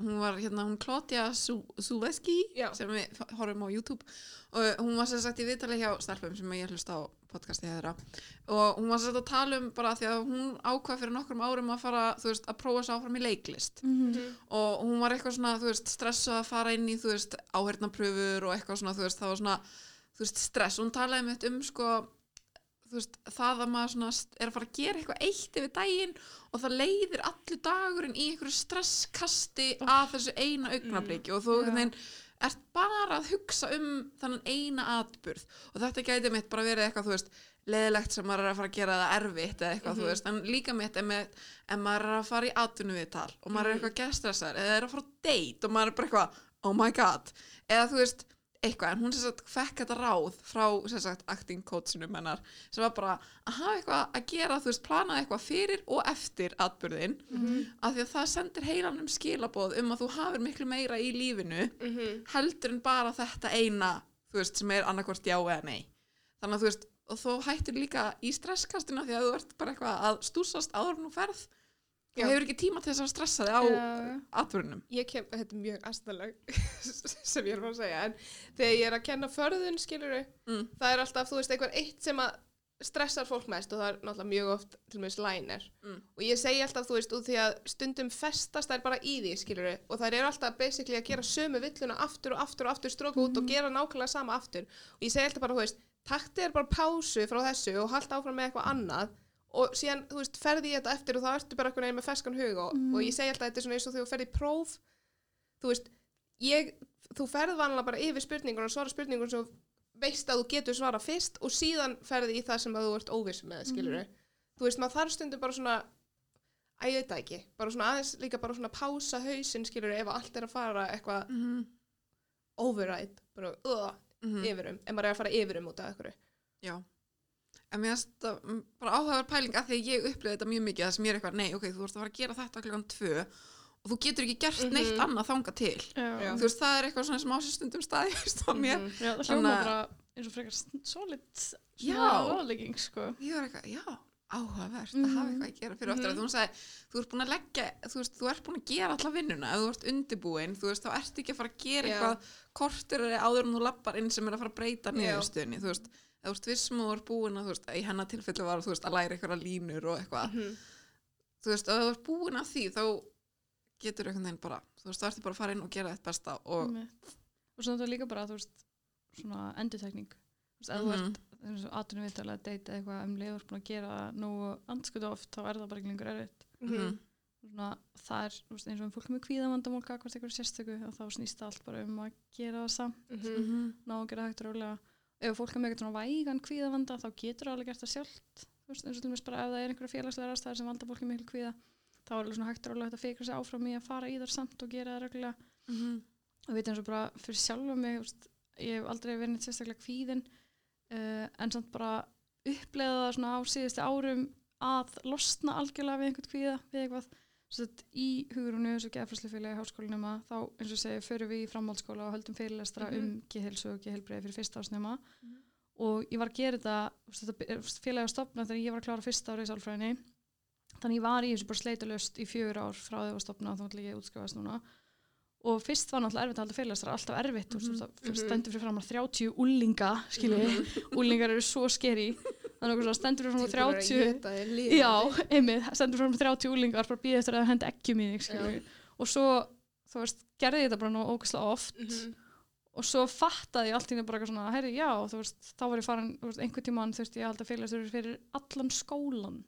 hún var hérna, hún Klotja Suveski Já. sem við horfum á YouTube og hún var sem sagt í viðtali hjá stelpum sem ég hlusta á podcasti þeirra og hún var sem sagt að tala um bara því að hún ákvað fyrir nokkrum árum að fara, þú veist, að prófa sig áfram í leiklist Mm og hún var eitthvað svona, þú veist, stressuð að fara inn í, þú veist, áhernapröfur og eitthvað svona, þú veist, það var svona, þú veist, stress. Hún talaði mitt um, sko, veist, það að maður er að fara að gera eitthvað eitt yfir daginn og það leiðir allir dagurinn í einhverju stresskasti að þessu eina augnabliki og þú einhvern veginn ert bara að hugsa um þannan eina atburð. Og þetta gæti mitt bara verið eitthvað, þú veist, leðilegt sem maður er að fara að gera það erfitt eða eitthvað, þú Mhm. veist, en líka mitt er með, en maður er að fara í atvinnuviðtal og maður er Mhm. eitthvað gestressar eða er að fara á date og maður er bara eitthvað, oh my god. Eða þú veist, eitthvað, en hún sem sagt fekk þetta ráð frá sem sagt acting coachinum hennar sem var bara að hafa eitthvað að gera, þú veist, planaði eitthvað fyrir og eftir atburðin Mhm. af því að það sendir heilanum skilaboð um að þú hafir miklu meira í lífinu Mhm. heldur en bara þetta eina þú veist, sem er annarkvort já eða nei þannig að þú veist, og þú hættir líka í stresskastina því að þú ert bara eitthvað að stúsast áður en þú ferð Já. og hefur ekki tíma til þess að stressa þig á Já. atbyrjunum ég kem, þetta er mjög astalag sem ég er að segja en þegar ég er að kenna förðun skiluru Mm. það er alltaf, þú veist, eitthvað eitt sem að stressar fólk mest og það er náttúrulega mjög oft til og með lænir Mm. og ég segi alltaf, þú veist, út því að stundum festast þær bara í því, skiluru og þær eru alltaf basically að gera sömu villuna aftur og aftur og aftur stróka út og gera nákvæmlega sama aftur og ég segi alltaf bara, þú veist, takti er bara pásu frá þessu og halda áfram með eitthvað annað og síðan, þú veist, ferði ég þetta eftir og þá ertu bara eitthvað neginn með feskan hug og, Mm. og ég segi alltaf þetta er svona eins og þegar þú ferði í próf þú veist, ég þú ferð vanlega bara yfir spurningun og svara spurningun sem veist að þú getur svara fyrst og síðan ferði í það sem að þú ert óviss með, skilur þú veist, maður þarf stundum bara svona að ég veit það ekki, bara svona aðeins líka bara svona pása hausinn, skilur ef allt er að fara eitthvað mm override, bara uh, yfirum, en maður er að fara yfirum út af eitthvað. En mér finnst það mm, bara áhugaður pæling að því að ég upplifði þetta mjög mikið það sem ég er eitthvað, nei, ok, þú ert að fara að gera þetta klukkan tvö og þú getur ekki gert Mhm. neitt annað þanga til. Já. Þú veist, það er eitthvað svona sem ásistundum staði, mér. Mhm. Já, það hljóma að- bara eins og frekar solid ráðlegging, sko. Ég var eitthvað, já, áhugavert að hafa Mhm. eitthvað að gera fyrir oftar. Mhm. Þú þú ert búin að leggja, þú veist, þú ert búin að gera alla vinnuna, ef þú ert undibúin, þú veist, þá ert ekki að fara að gera Já. eitthvað kortur áður en þú lappar inn sem er að fara að breyta niðurstöðni, þú veist, þú ert vissum og þú ert búin að, þú veist, í hennar tilfellu var, þú veist, að læra eitthvað línur og eitthvað, Mhm. þú veist, ef þú ert búin að því, þá getur einhvern veginn bara, þú veist, þá ertu bara að fara inn og gera þetta besta og, Einmitt. Og svo þetta líka bara, þú veist, svona endurtekning. Þú veist, ef þú Mhm. ert eins og aðtunum viðtala að deyta eitthvað um leið og ert búin að gera nú anskutu oft, þá er það bara ekki lengur erfitt. Mhm. Svona, það er, þú veist, eins og um fólk með kvíðavandamál, hvort eitthvað sérstöku, og þá snýst það allt bara um að gera það samt, Mhm. Mhm. ná að gera hægt og rólega. Ef fólk er með eitthvað vægan kvíðavanda, þá getur það alveg gert það sjálft. Eins og til dæmis bara ef það er einhverja félagslega aðstæðar sem valda fólki miklu kvíða, þá er alveg svona hægt og rólega hægt að fikra sig áfram í að fara í þar samt og gera það reglulega. Mhm. og veit eins og bara fyrir sjálfa mig veist, ég hef aldrei verið neitt sérstaklega kvíðin uh, en samt bara uppleiða það svona á síðustu árum að losna algjörlega við einhvern kvíða við eitthvað Að í hugurunu og geðfræslufélagi háskólinema þá eins og segja förum við í framhaldsskóla og höldum fyrirlestra Mhm. um geðhelsu og geðhelbreiði fyrir fyrsta ásnema Mhm. og ég var að gera þetta, félagi að stopna þegar ég var að klára fyrsta ári í sálfræðinni. Þannig ég var í þessu bara sleitulöst í fjögur ár frá því að var stopna þá ætla ég útskrifast núna. Og fyrst var náttúrulega erfitt að halda fyrirlestra alltaf erfitt, það Mhm. stendur fyrir fram að 30 úlinga, skilji úlingar eru svo skeri þannig að stendur að 30 Já, einmitt, stendur fram 30 úlingar bara býða eftir að henda ekkjum í þig og svo, þú veist, gerði ég þetta bara nú ógæslega oft. Mhm. og svo fattaði ég allt í henni bara eitthvað svona herri, já, þú veist, þá var ég farin þú veist, einhvern tímann þurfti ég að halda fyrirlestur fyrir allan skólan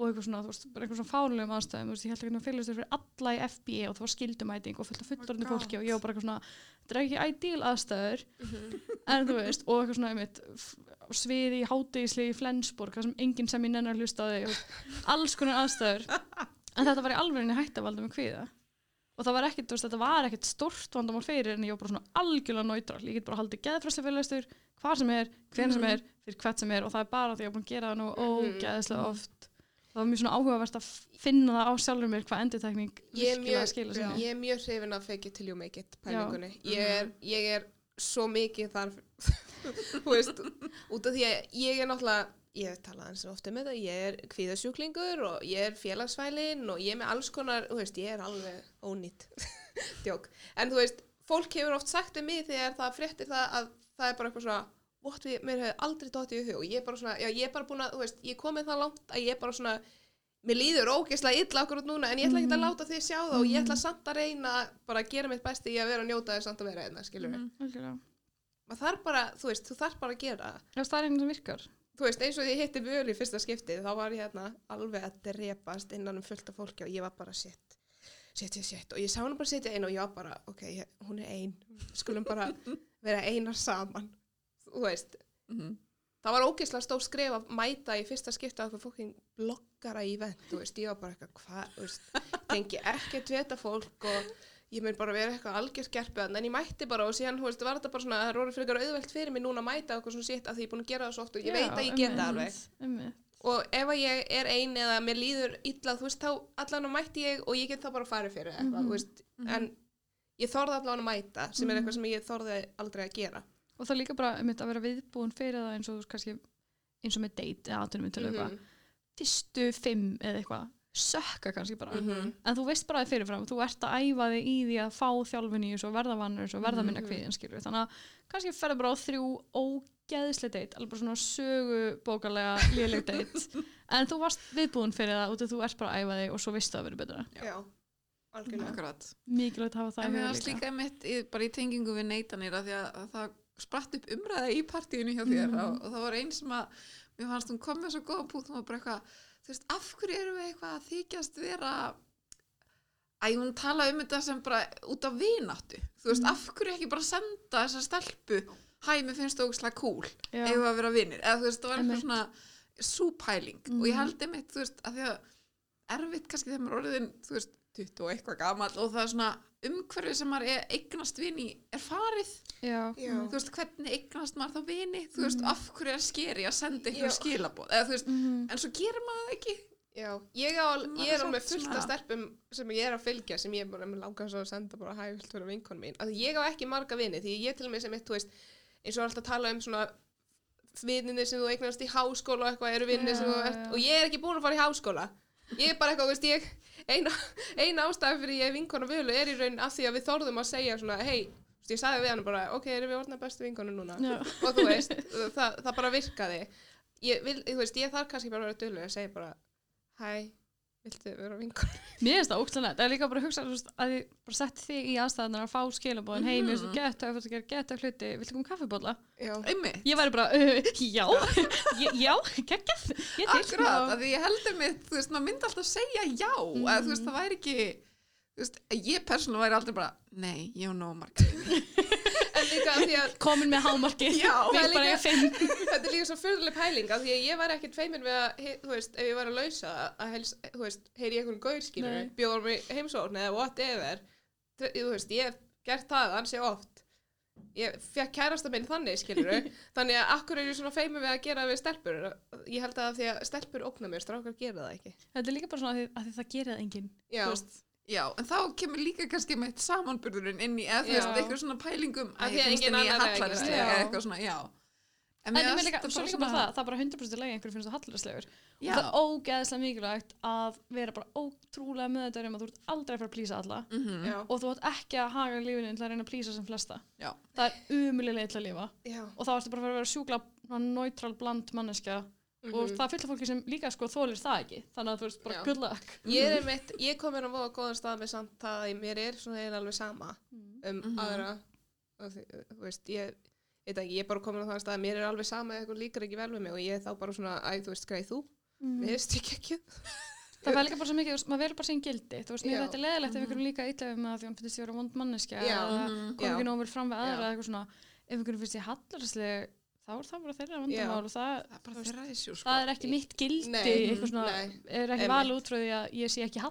og eitthvað svona, þú veist, bara eitthvað svona fánulegum aðstæðum, þú veist, ég held ekki fyrirlestur fyrir alla í FBA og það var skildumæting og fullt af fullorðinu God. fólki og ég var bara eitthvað svona þetta er ekki ideal aðstæður Mhm. en þú veist, og eitthvað svona f- á sviði í hátegisli í Flensborg þar sem enginn sem ég nennar hlusta á þig og alls konar aðstæður en þetta var í alveg hægt að valda með kvíða og það var ekkit, þú veist, þetta var ekkit stórt vandamál fyrir en ég var bara svona algjörlega neutral ég get bara haldið geðfræsli fyrirlestur hvað sem er, hven sem Mhm. er, fyrir hvert sem er og það er bara því að ég er búin að gera það nú Mhm. ógeðslega oft það var mjög svona áhugavert að finna það á sjálfur mér hvað er virkilega mjög, skila ég er mjög hrifin af fake it till you make it pælingunni. Ég er, ég er svo mikið þar veist, út af því að ég er náttúrulega ég hef talað eins og ofta með þetta. Ég er kvíðasjúklingur og ég er félagsfælin og ég er með alls konar, þú veist, ég er alveg ónýtt djók, en þú veist fólk hefur oft sagt við mig þegar það fréttir það að það er bara eitthvað svona what við, mér hefur aldrei dottið í hug og ég er bara svona, já ég er bara búin að, þú veist, ég komið það langt að ég er bara svona mér líður ógeðslega illa okkur út núna en ég ætla ekki að Mhm. láta þið sjá það og ég ætla samt að reyna bara að gera mitt besti í að vera að njóta þess samt að vera einna, skilur við. Mhm. Algjörlega. Maður þarf bara, þú veist, þú þarf bara að gera það. Já, það er einu sem virkar Þú veist, eins og því ég hitti völu í fyrsta skiptið, þá var ég hérna alveg að drepast innan um fullt af fólki og ég var bara shit, shit, shit, shit og ég sá hann bara sitja einn og ég var bara, ok, hún er ein, skulum bara vera einar saman, þú veist, Mhm. það var ógeðslega stór skref að mæta í fyrsta skipta okkur fólking bloggara í vend, þú veist, ég var bara eitthvað, hvað, þú veist, tengi ekkert veta fólk og ég mun bara vera eitthvað algjör skerpið en ég mætti bara og síðan, þú veist, var þetta bara svona, það er orðið fyrir auðvelt fyrir mig núna að mæta okkur svona sitt að því ég er búin að gera það svo oft og ég veit að ég geta alveg alveg og ef að ég er ein eða mér líður illa, þú veist, þá allan að mætti ég og ég get þá bara farið fyrir eitthvað, Mhm. þú veist, en ég þorði allan að mæta sem er eitthvað sem ég þorði aldrei að gera og það líka bara einmitt, að vera viðbúin fyrir það eins og kannski eins og með date eða aðtunum til eitthvað. Mhm, fyrstu fimm eða eitthvað sökka kannski bara. Mhm, en þú veist bara það fyrirfram, þú ert að æfa þig í því að fá þjálfun í þessu og verða vannur og verða minna Mhm. kviðin skilur þannig að kannski ferða bara á þrjú ógeðslega date, alveg bara svona sögubókarlega léleg date. En þú varst viðbúin fyrir það út af þú ert bara að æfa þig og svo veistu að vera betra. Já. já, algjörlega. Akkurat. mikilvægt að hafa það En í mér huga varst líka. líka mitt í, bara í tengingu við neytanir að því að, að það spratt upp umræða í partíinu hjá þér Mhm. og, og það var einn sem að mér fannst hún kom með svo góða pút hún var bara eitthvað, þú veist, af hverju erum við eitthvað að þykjast vera Æ, hún tala um þetta sem bara út af vináttu, þú veist, Mhm. af hverju ekki bara senda þessa stelpu? Hæ, mér finnst það ógslag cool, eigum við að vera vinnir eða þú veist, það var eitthvað svona súpæling. Og ég Mhm. held einmitt, þú veist, að því að erfitt kannski þegar maður orðin, þú veist, 20 og eitthvað gamall og það er svona umhverfið sem maður eignast vini er farið, Já. Já. þú veist, hvernig eignast maður þá vini, þú veist, Mhm. af hverju er skeri að senda einhverjum skilabóð, eða veist, Mhm. en svo gerir maður það ekki Já, ég, á, ég er alveg fullt af stelpum sem ég er að fylgja sem ég er langar svo að senda bara hæ, vilt vera vinkonu mín. Að ég á ekki marga vini því ég til og með sem eitt, veist, eins og alltaf að tala um svona vininni sem þú eignast í háskóla og eitthvað eru vininni sem þú ert og ég er ekki búin að fara í háskóla. Ég er bara eitthvað, veist, ég, eina, eina ástæð fyrir ég vinkona völu er í raun af því að við þorðum að segja svona, hei, þú veist, ég sagði við hann bara, ok, erum við orðna bestu vinkonu núna? Já. og þú veist, það, það bara virkaði ég, vil, þú veist, ég þarf kannski bara að vera dölur að segja bara hæ, viltu vera vinkon Mér finnst það ógstlega nett, það er líka bara að hugsa að ég bara setti þig í aðstæðanar að fá skilabóðin, hei, mér finnst Mhm. þú gett að gera gett að hluti, viltu koma kaffibólla? já, einmitt, Ég væri bara, uh, já, ég- já, geggjað, ég til. akkurat, að því ég held einmitt, þú veist, maður myndi alltaf segja já, eða þú veist, það væri ekki veist, ég persónulega væri aldrei bara nei, ég marga vini." en líka af því að Komin með hámarki, Já, líka- þetta er líka svo fyrirlega pæling af því að ég var ekkert feimin við að, he- þú veist, ef ég var að lausa að helst, þú veist, heyri ég einhvern gaur skilur bjóður mig heimsókn eða whatever. Þú þú veist, ég hef gert það ansi oft. Ég fekk kærasta minn þannig skilur þannig að akkur er ég svona feimin við að gera við stelpur? Ég held að því að stelpur ógna mér strákar gera það ekki. Þetta er líka bara svona að því, að það gerir það enginn. Já, en þá kemur líka kannski með eitt samanburðurinn inn í, eða þú veist, eitthvað svona pælingum Af því að ég er að gera hallarslega, það. eða eitthvað svona, já. En mér ég með líka, þetta svo líka bara það, það er bara 100% lagi einhverjum finnst það hallaraslegur. Já. Og það er ógeðslega mikilvægt að vera bara ótrúlega með þetta um að þú ert aldrei að fara að plýsa alla. Mhm. Já, Og þú ert ekki að haga lífinu til að reyna að plýsa sem flesta. Já. Það er umulilega til að lifa. já. Og þá ertu bara að vera sjúkla bland manneskja. Og Mhm. það af fólki sem líka sko þólir það ekki. Þannig að þú veist bara good luck. Ég er einmitt, ég kom hérna á góðan stað með samt það að mér er svona eiginlega alveg sama um Mhm. aðra og þú veist, ég veit ekki, ég er bara komin á þann stað að mér er alveg sama ef eitthvað líkar ekki vel við mig og ég er þá bara svona, æ, þú veist, greið þú Mm. mér veist ekki ekki Það er líka bara svo mikið, veist, maður verður bara sín gildi. Þú veist, mér þetta er leðilegt ef einhverjum líka illa mig að því hann finnst ég vera vond manneskja eða Mhm. kom ekki nóg vel fram við aðra eða eitthvað svona. Ef einhverjum finnst ég hallarslega, þá er það bara þeirra vandamál og það, Það er bara þeirra issue, sko. það er ekki mitt gildi, Nei, eitthvað svona, nei, er ekki einmitt. valið út frá því að ég sé ekki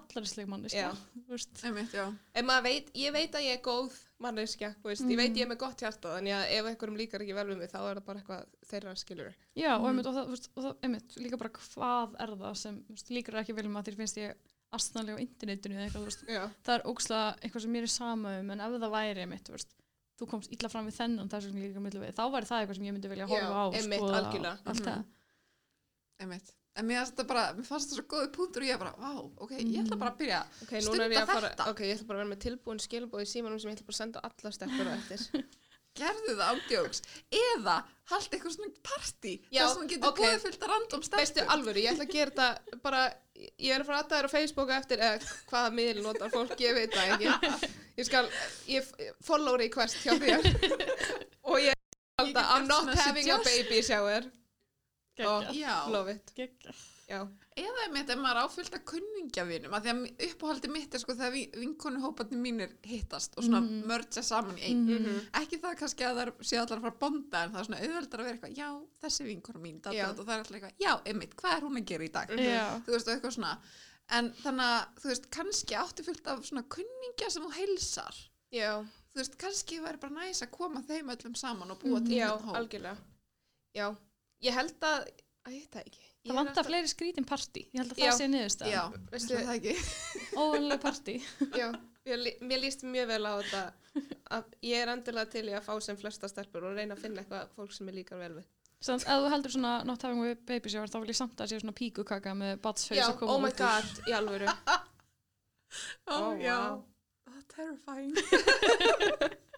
maður veit, ég veit að ég er góð manneskja, þú veist, ég veit ég er með gott hjarta þannig að ef einhverjum líkar ekki vel við mig þá er það bara eitthvað þeirra skilur Já, og, einmitt, og, það, þú veist, og það, einmitt, líka bara hvað er það sem þú veist, líkur ekki vel um að þér finnst ég astnarlega á internetinu eða eitthvað, þú veist, Já, það er ókslega eitthvað sem mér er sama um en ef það væri mitt, þú komst illa fram við þennan þessum líka millu við, þá væri það eitthvað sem ég myndi vilja horfa Já, á, einmitt, skoða algjörlega. og allt Mhm. það. Einmitt. En mér fannst þetta bara, mér fannst þetta svo góði punktur og ég bara, vá, ok, ég ætla bara að byrja. ok, núna er ég Stunda að fara þetta. ok, ég ætla bara að vera með tilbúin skilbóð í símanum sem ég ætla bara að senda alla stelpur á eftir Gerðu það ándjóks. Eða haldi eitthvað svona partí. Já, þar sem þú getur ok. búið fullt að random Veistu stelpur. alvöru, ég ætla að gera þetta bara, ég er að fara að aðta þér á Facebook á eftir, eða hvaða miðl notar fólk, ég veit það ekki. Ég skal, ég follow request hjá þér og ég halda, I'm not having a baby shower. Og Já. love it, já. Eða einmitt ef maður áfyllt að kunningjavinum að því að uppáhaldi mitt er sko þegar vi- vinkonuhóparnir mínir hittast og svona Mhm. mergja saman í einn Mhm. ekki það kannski að það séu allar að fara að bonda en það er svona auðveldar að vera eitthvað já, þessi vinkonu mín, það er alltaf eitthvað já, einmitt, hvað er hún að gera í dag Mhm. Já, þú veist, og eitthvað svona en þannig að, þú veist, kannski átti fullt af svona kunningja sem þú heilsar Já, þú veist, kannski væri bara næs að koma þeim öllum saman og búa til já, einn hóp algjörlega. Já, ég held að, að ég það ekki. Ég það vantar fleiri skrítin partí, ég held að Já. það sé niðurstað. já, Veistu- það ekki Óvanlega partí. Já, mér, lí- mér líst mjög vel á þetta að ég er endilega til í að fá sem flesta stelpur og reyna að finna eitthvað fólk sem er líkar vel við. Samt, ef þú heldur svona not having a baby shower, þá vil ég samt að sé svona píkukaka með batshaus að koma oh my út úr. god, í alvöru. ó, Ó, já, vá. oh, terrifying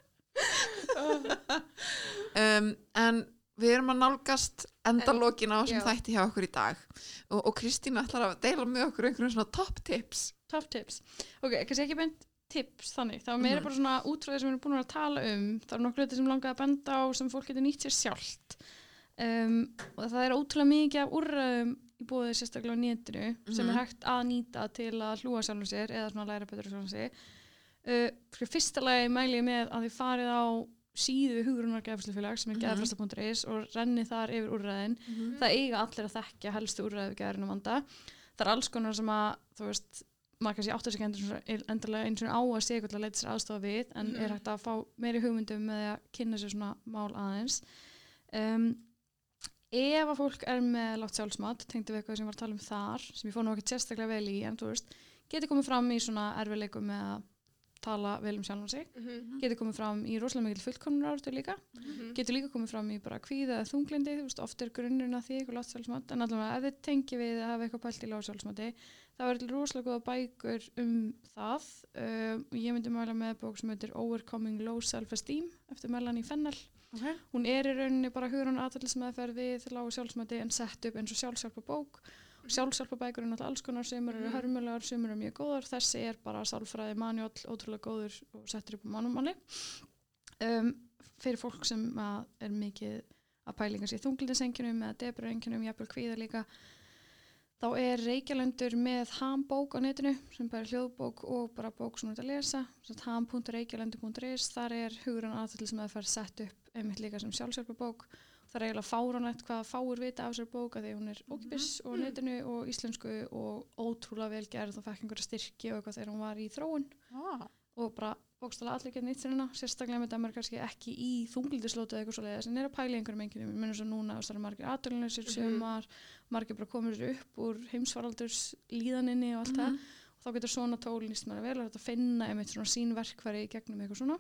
um, en við erum að nálgast endalókin á sem já. þætti hjá okkur í dag og, og Kristín ætlar að deila með okkur einhverjum svona top tips Top tips. Ok, kannski ekki beint tips þannig. Það var meira Mhm. bara svona útráðið sem við erum búin að tala um. Það er nokkuð hluti sem langaði að benda á sem fólk getur nýtt sér sjálft. Um, og það er ótrúlega mikið af úrræðum í búið sérstaklega á netinu sem Mhm. er hægt að nýta til að hlúa sjálfum sér eða svona læra betur sjálfum sér. Uh, fyrir fyrsta lagi mæli ég með að þið farið á síðu hugrunar gefslufélag sem er Mhm. geðfresta.is og renni þar yfir úrræðin það eiga allir að þekkja helstu úrræðu gæðurinn vanda það er alls konar sem að þú veist, maður kannski áttur sig ekki endur- endilega eins og á að sé eitthvað að leita sér aðstofa við en Mhm. er hægt að fá meiri hugmyndum með að kynna sér svona mál aðeins um, ef að fólk er með látt sjálfsmat tengdu við eitthvað sem var að tala um þar sem ég fór nú ekki sérstaklega vel í en þú veist, geti komið fram í svona erfileikum með að tala vel um sjálfum sig. Mhm, geti komið fram í rosalega mikil fullkomnur áratu líka. Mhm. getur líka komið fram í bara kvíða eða þunglindi, þú veist, oft er grunnurinn að því eitthvað látt sjálfsmat, en allavega ef þið tengi við að hafa eitthvað pælt í látt sjálfsmati er til rosalega góða bækur um það. Um, ég myndi mæla með bók sem heitir Overcoming Low Self-Esteem eftir Melanie Fennell okay. hún er í rauninni bara hugrun aðtallismeðferð við lágu sjálfsmati en sett upp eins og sjálfsjálfa bók sjálfsjálfa bækur er náttúrulega alls konar sumur eru Mhm. hörmulegar, sumur eru mjög góðar þessi er bara sálfræði manjóll ótrúlega góður og settur upp á mannumanni um, fyrir fólk sem er mikið að pælinga sér þunglindinsengjunum eða debrauengjunum, jafnvel kvíða líka þá er Reykjalendur með hambók á netinu sem bara er hljóðbók og bara bók sem þú ert að lesa ham.reykjalendur.is þar er hugurinn aðtöldis með að fara sett upp einmitt líka sem sjálfsjálfabók það er eiginlega fáránlegt hvað fáur vita af sér bók að því hún er ókipis og á netinu og íslensku og ótrúlega vel gerð og fekk einhverja styrki og eitthvað þegar hún var í þróun. Ah. og bara bókstala allir geta nýtt sér hana sérstaklega með það maður kannski ekki í þunglindislotu eða eitthvað svo leiðis en er að pæla í einhverjum einhverjum minnum svo núna og það er margir aðdölunarsir Mhm. sumar margir bara komur upp úr heimsfaraldurs líðaninni og allt það. Og þá getur svona tól nýst maður vel og þetta finna einmitt svona sín verkfæri í gegnum eitthvað svona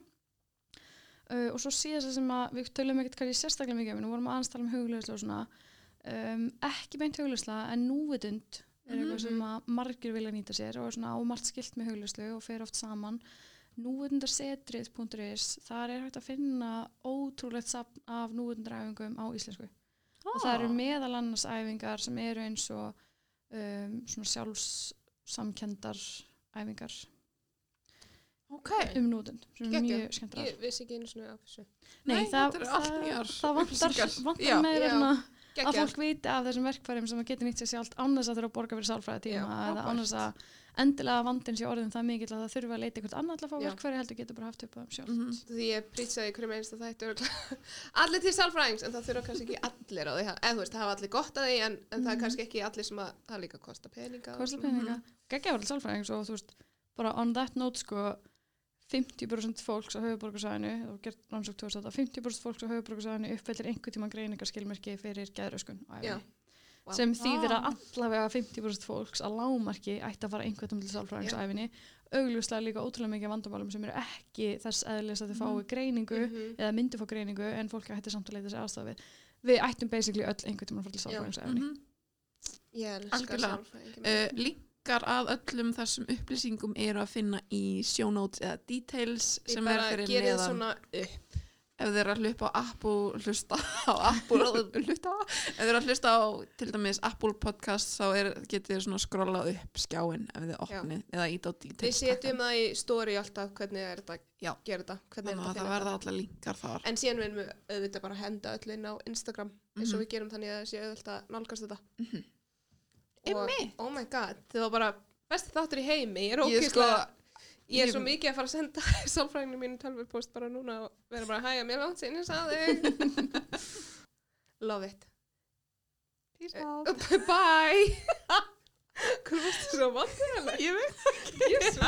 uh, og svo síðast sem að við tölum ekkert kannski sérstaklega mikið um, við vorum aðeins tala um hugleðslu og svona um, ekki beint hugleðsla en núvitund er eitthvað Mhm. sem að margir vilja nýta sér og er svona ámalt skilt með hugleðslu og fer oft saman. Núvitundarsetrið.is þar er hægt að finna ótrúlegt safn af núvitundaræfingum á íslensku. Og það eru meðal annars æfingar sem eru eins og um, svona sjálfssamkendar æfingar ok, um nútund sem er Geggjað. mjög skemmtrar Ég vissi ekki einu svona af þessu. Nei, Nei, það, þetta eru allt það, nýjar það vantar, upplýsingar. vantar Já. meira Já. svona að Gekkja. fólk viti af þessum verkfærum sem að geta nýtt sér sjálft án þess að þurfa að borga fyrir sálfræði tíma Já, eða frábært. án þess að endilega vandinn sé orðin það mikill að það þurfa að leita eitthvað annað til að fá Já. verkfæri heldur getur bara haft upp á þeim sjálf Mhm. Því ég prýtsaði hverjum einsta þættu örugglega. allir til sálfræðings en það þurfa kannski ekki allir á því eða þú veist, það hafa allir gott að því en, en það er Mhm. kannski ekki allir sem að það líka kosta peninga og kosta svona. peninga, geggja verið sálfræðings og þú veist, bara on that note sko 50% fólks á höfuborgarsæðinu og gert rannsók 2008 50% fólks á höfuborgarsæðinu uppfællir einhver tíma greiningarskilmerki fyrir geðröskun Vá. sem þýðir að allavega 50% fólks að lámarki ætti að fara einhvern til sálfræðings á Já. æfinni augljóslega líka ótrúlega mikið vandamálum sem eru ekki þess eðlis að þau fái greiningu Mhm. eða myndi fá greiningu en fólk ætti samt að leita sér aðstofa við við ættum basically öll einhvern tíma að fara til sálfræðings á æfinni Mhm. Ég elskar sálfræðingi. Uh, linkar að öllum þessum upplýsingum eru að finna í notes eða details Ég sem er fyrir neðan ef þeir eru að hlupa á Apple hlusta á Apple hlusta á, ef þeir eru að hlusta á til dæmis Apple podcast þá er, getur þið svona skrolla upp skjáin ef þið opnið eða ít á Við details setjum það í story alltaf hvernig er þetta Já. að gera þetta. Hvernig er þannig þetta að það verða allar linkar þar En síðan viljum við auðvitað bara henda öll inn á Instagram eins og Mhm. við gerum þannig að það sé auðvitað að nálgast þetta. Mhm. Og, oh my god, þið var bara besti þáttur í heimi. Ég er sko- ógeðslega, ég er svo mikið að fara að senda sálfræðinu mínu tölvurpost bara núna og vera bara hæja mér langt sinni, sagði þig. Love it. Peace Bye. Hvað varstu svo vantilega? Ég veit Jesus.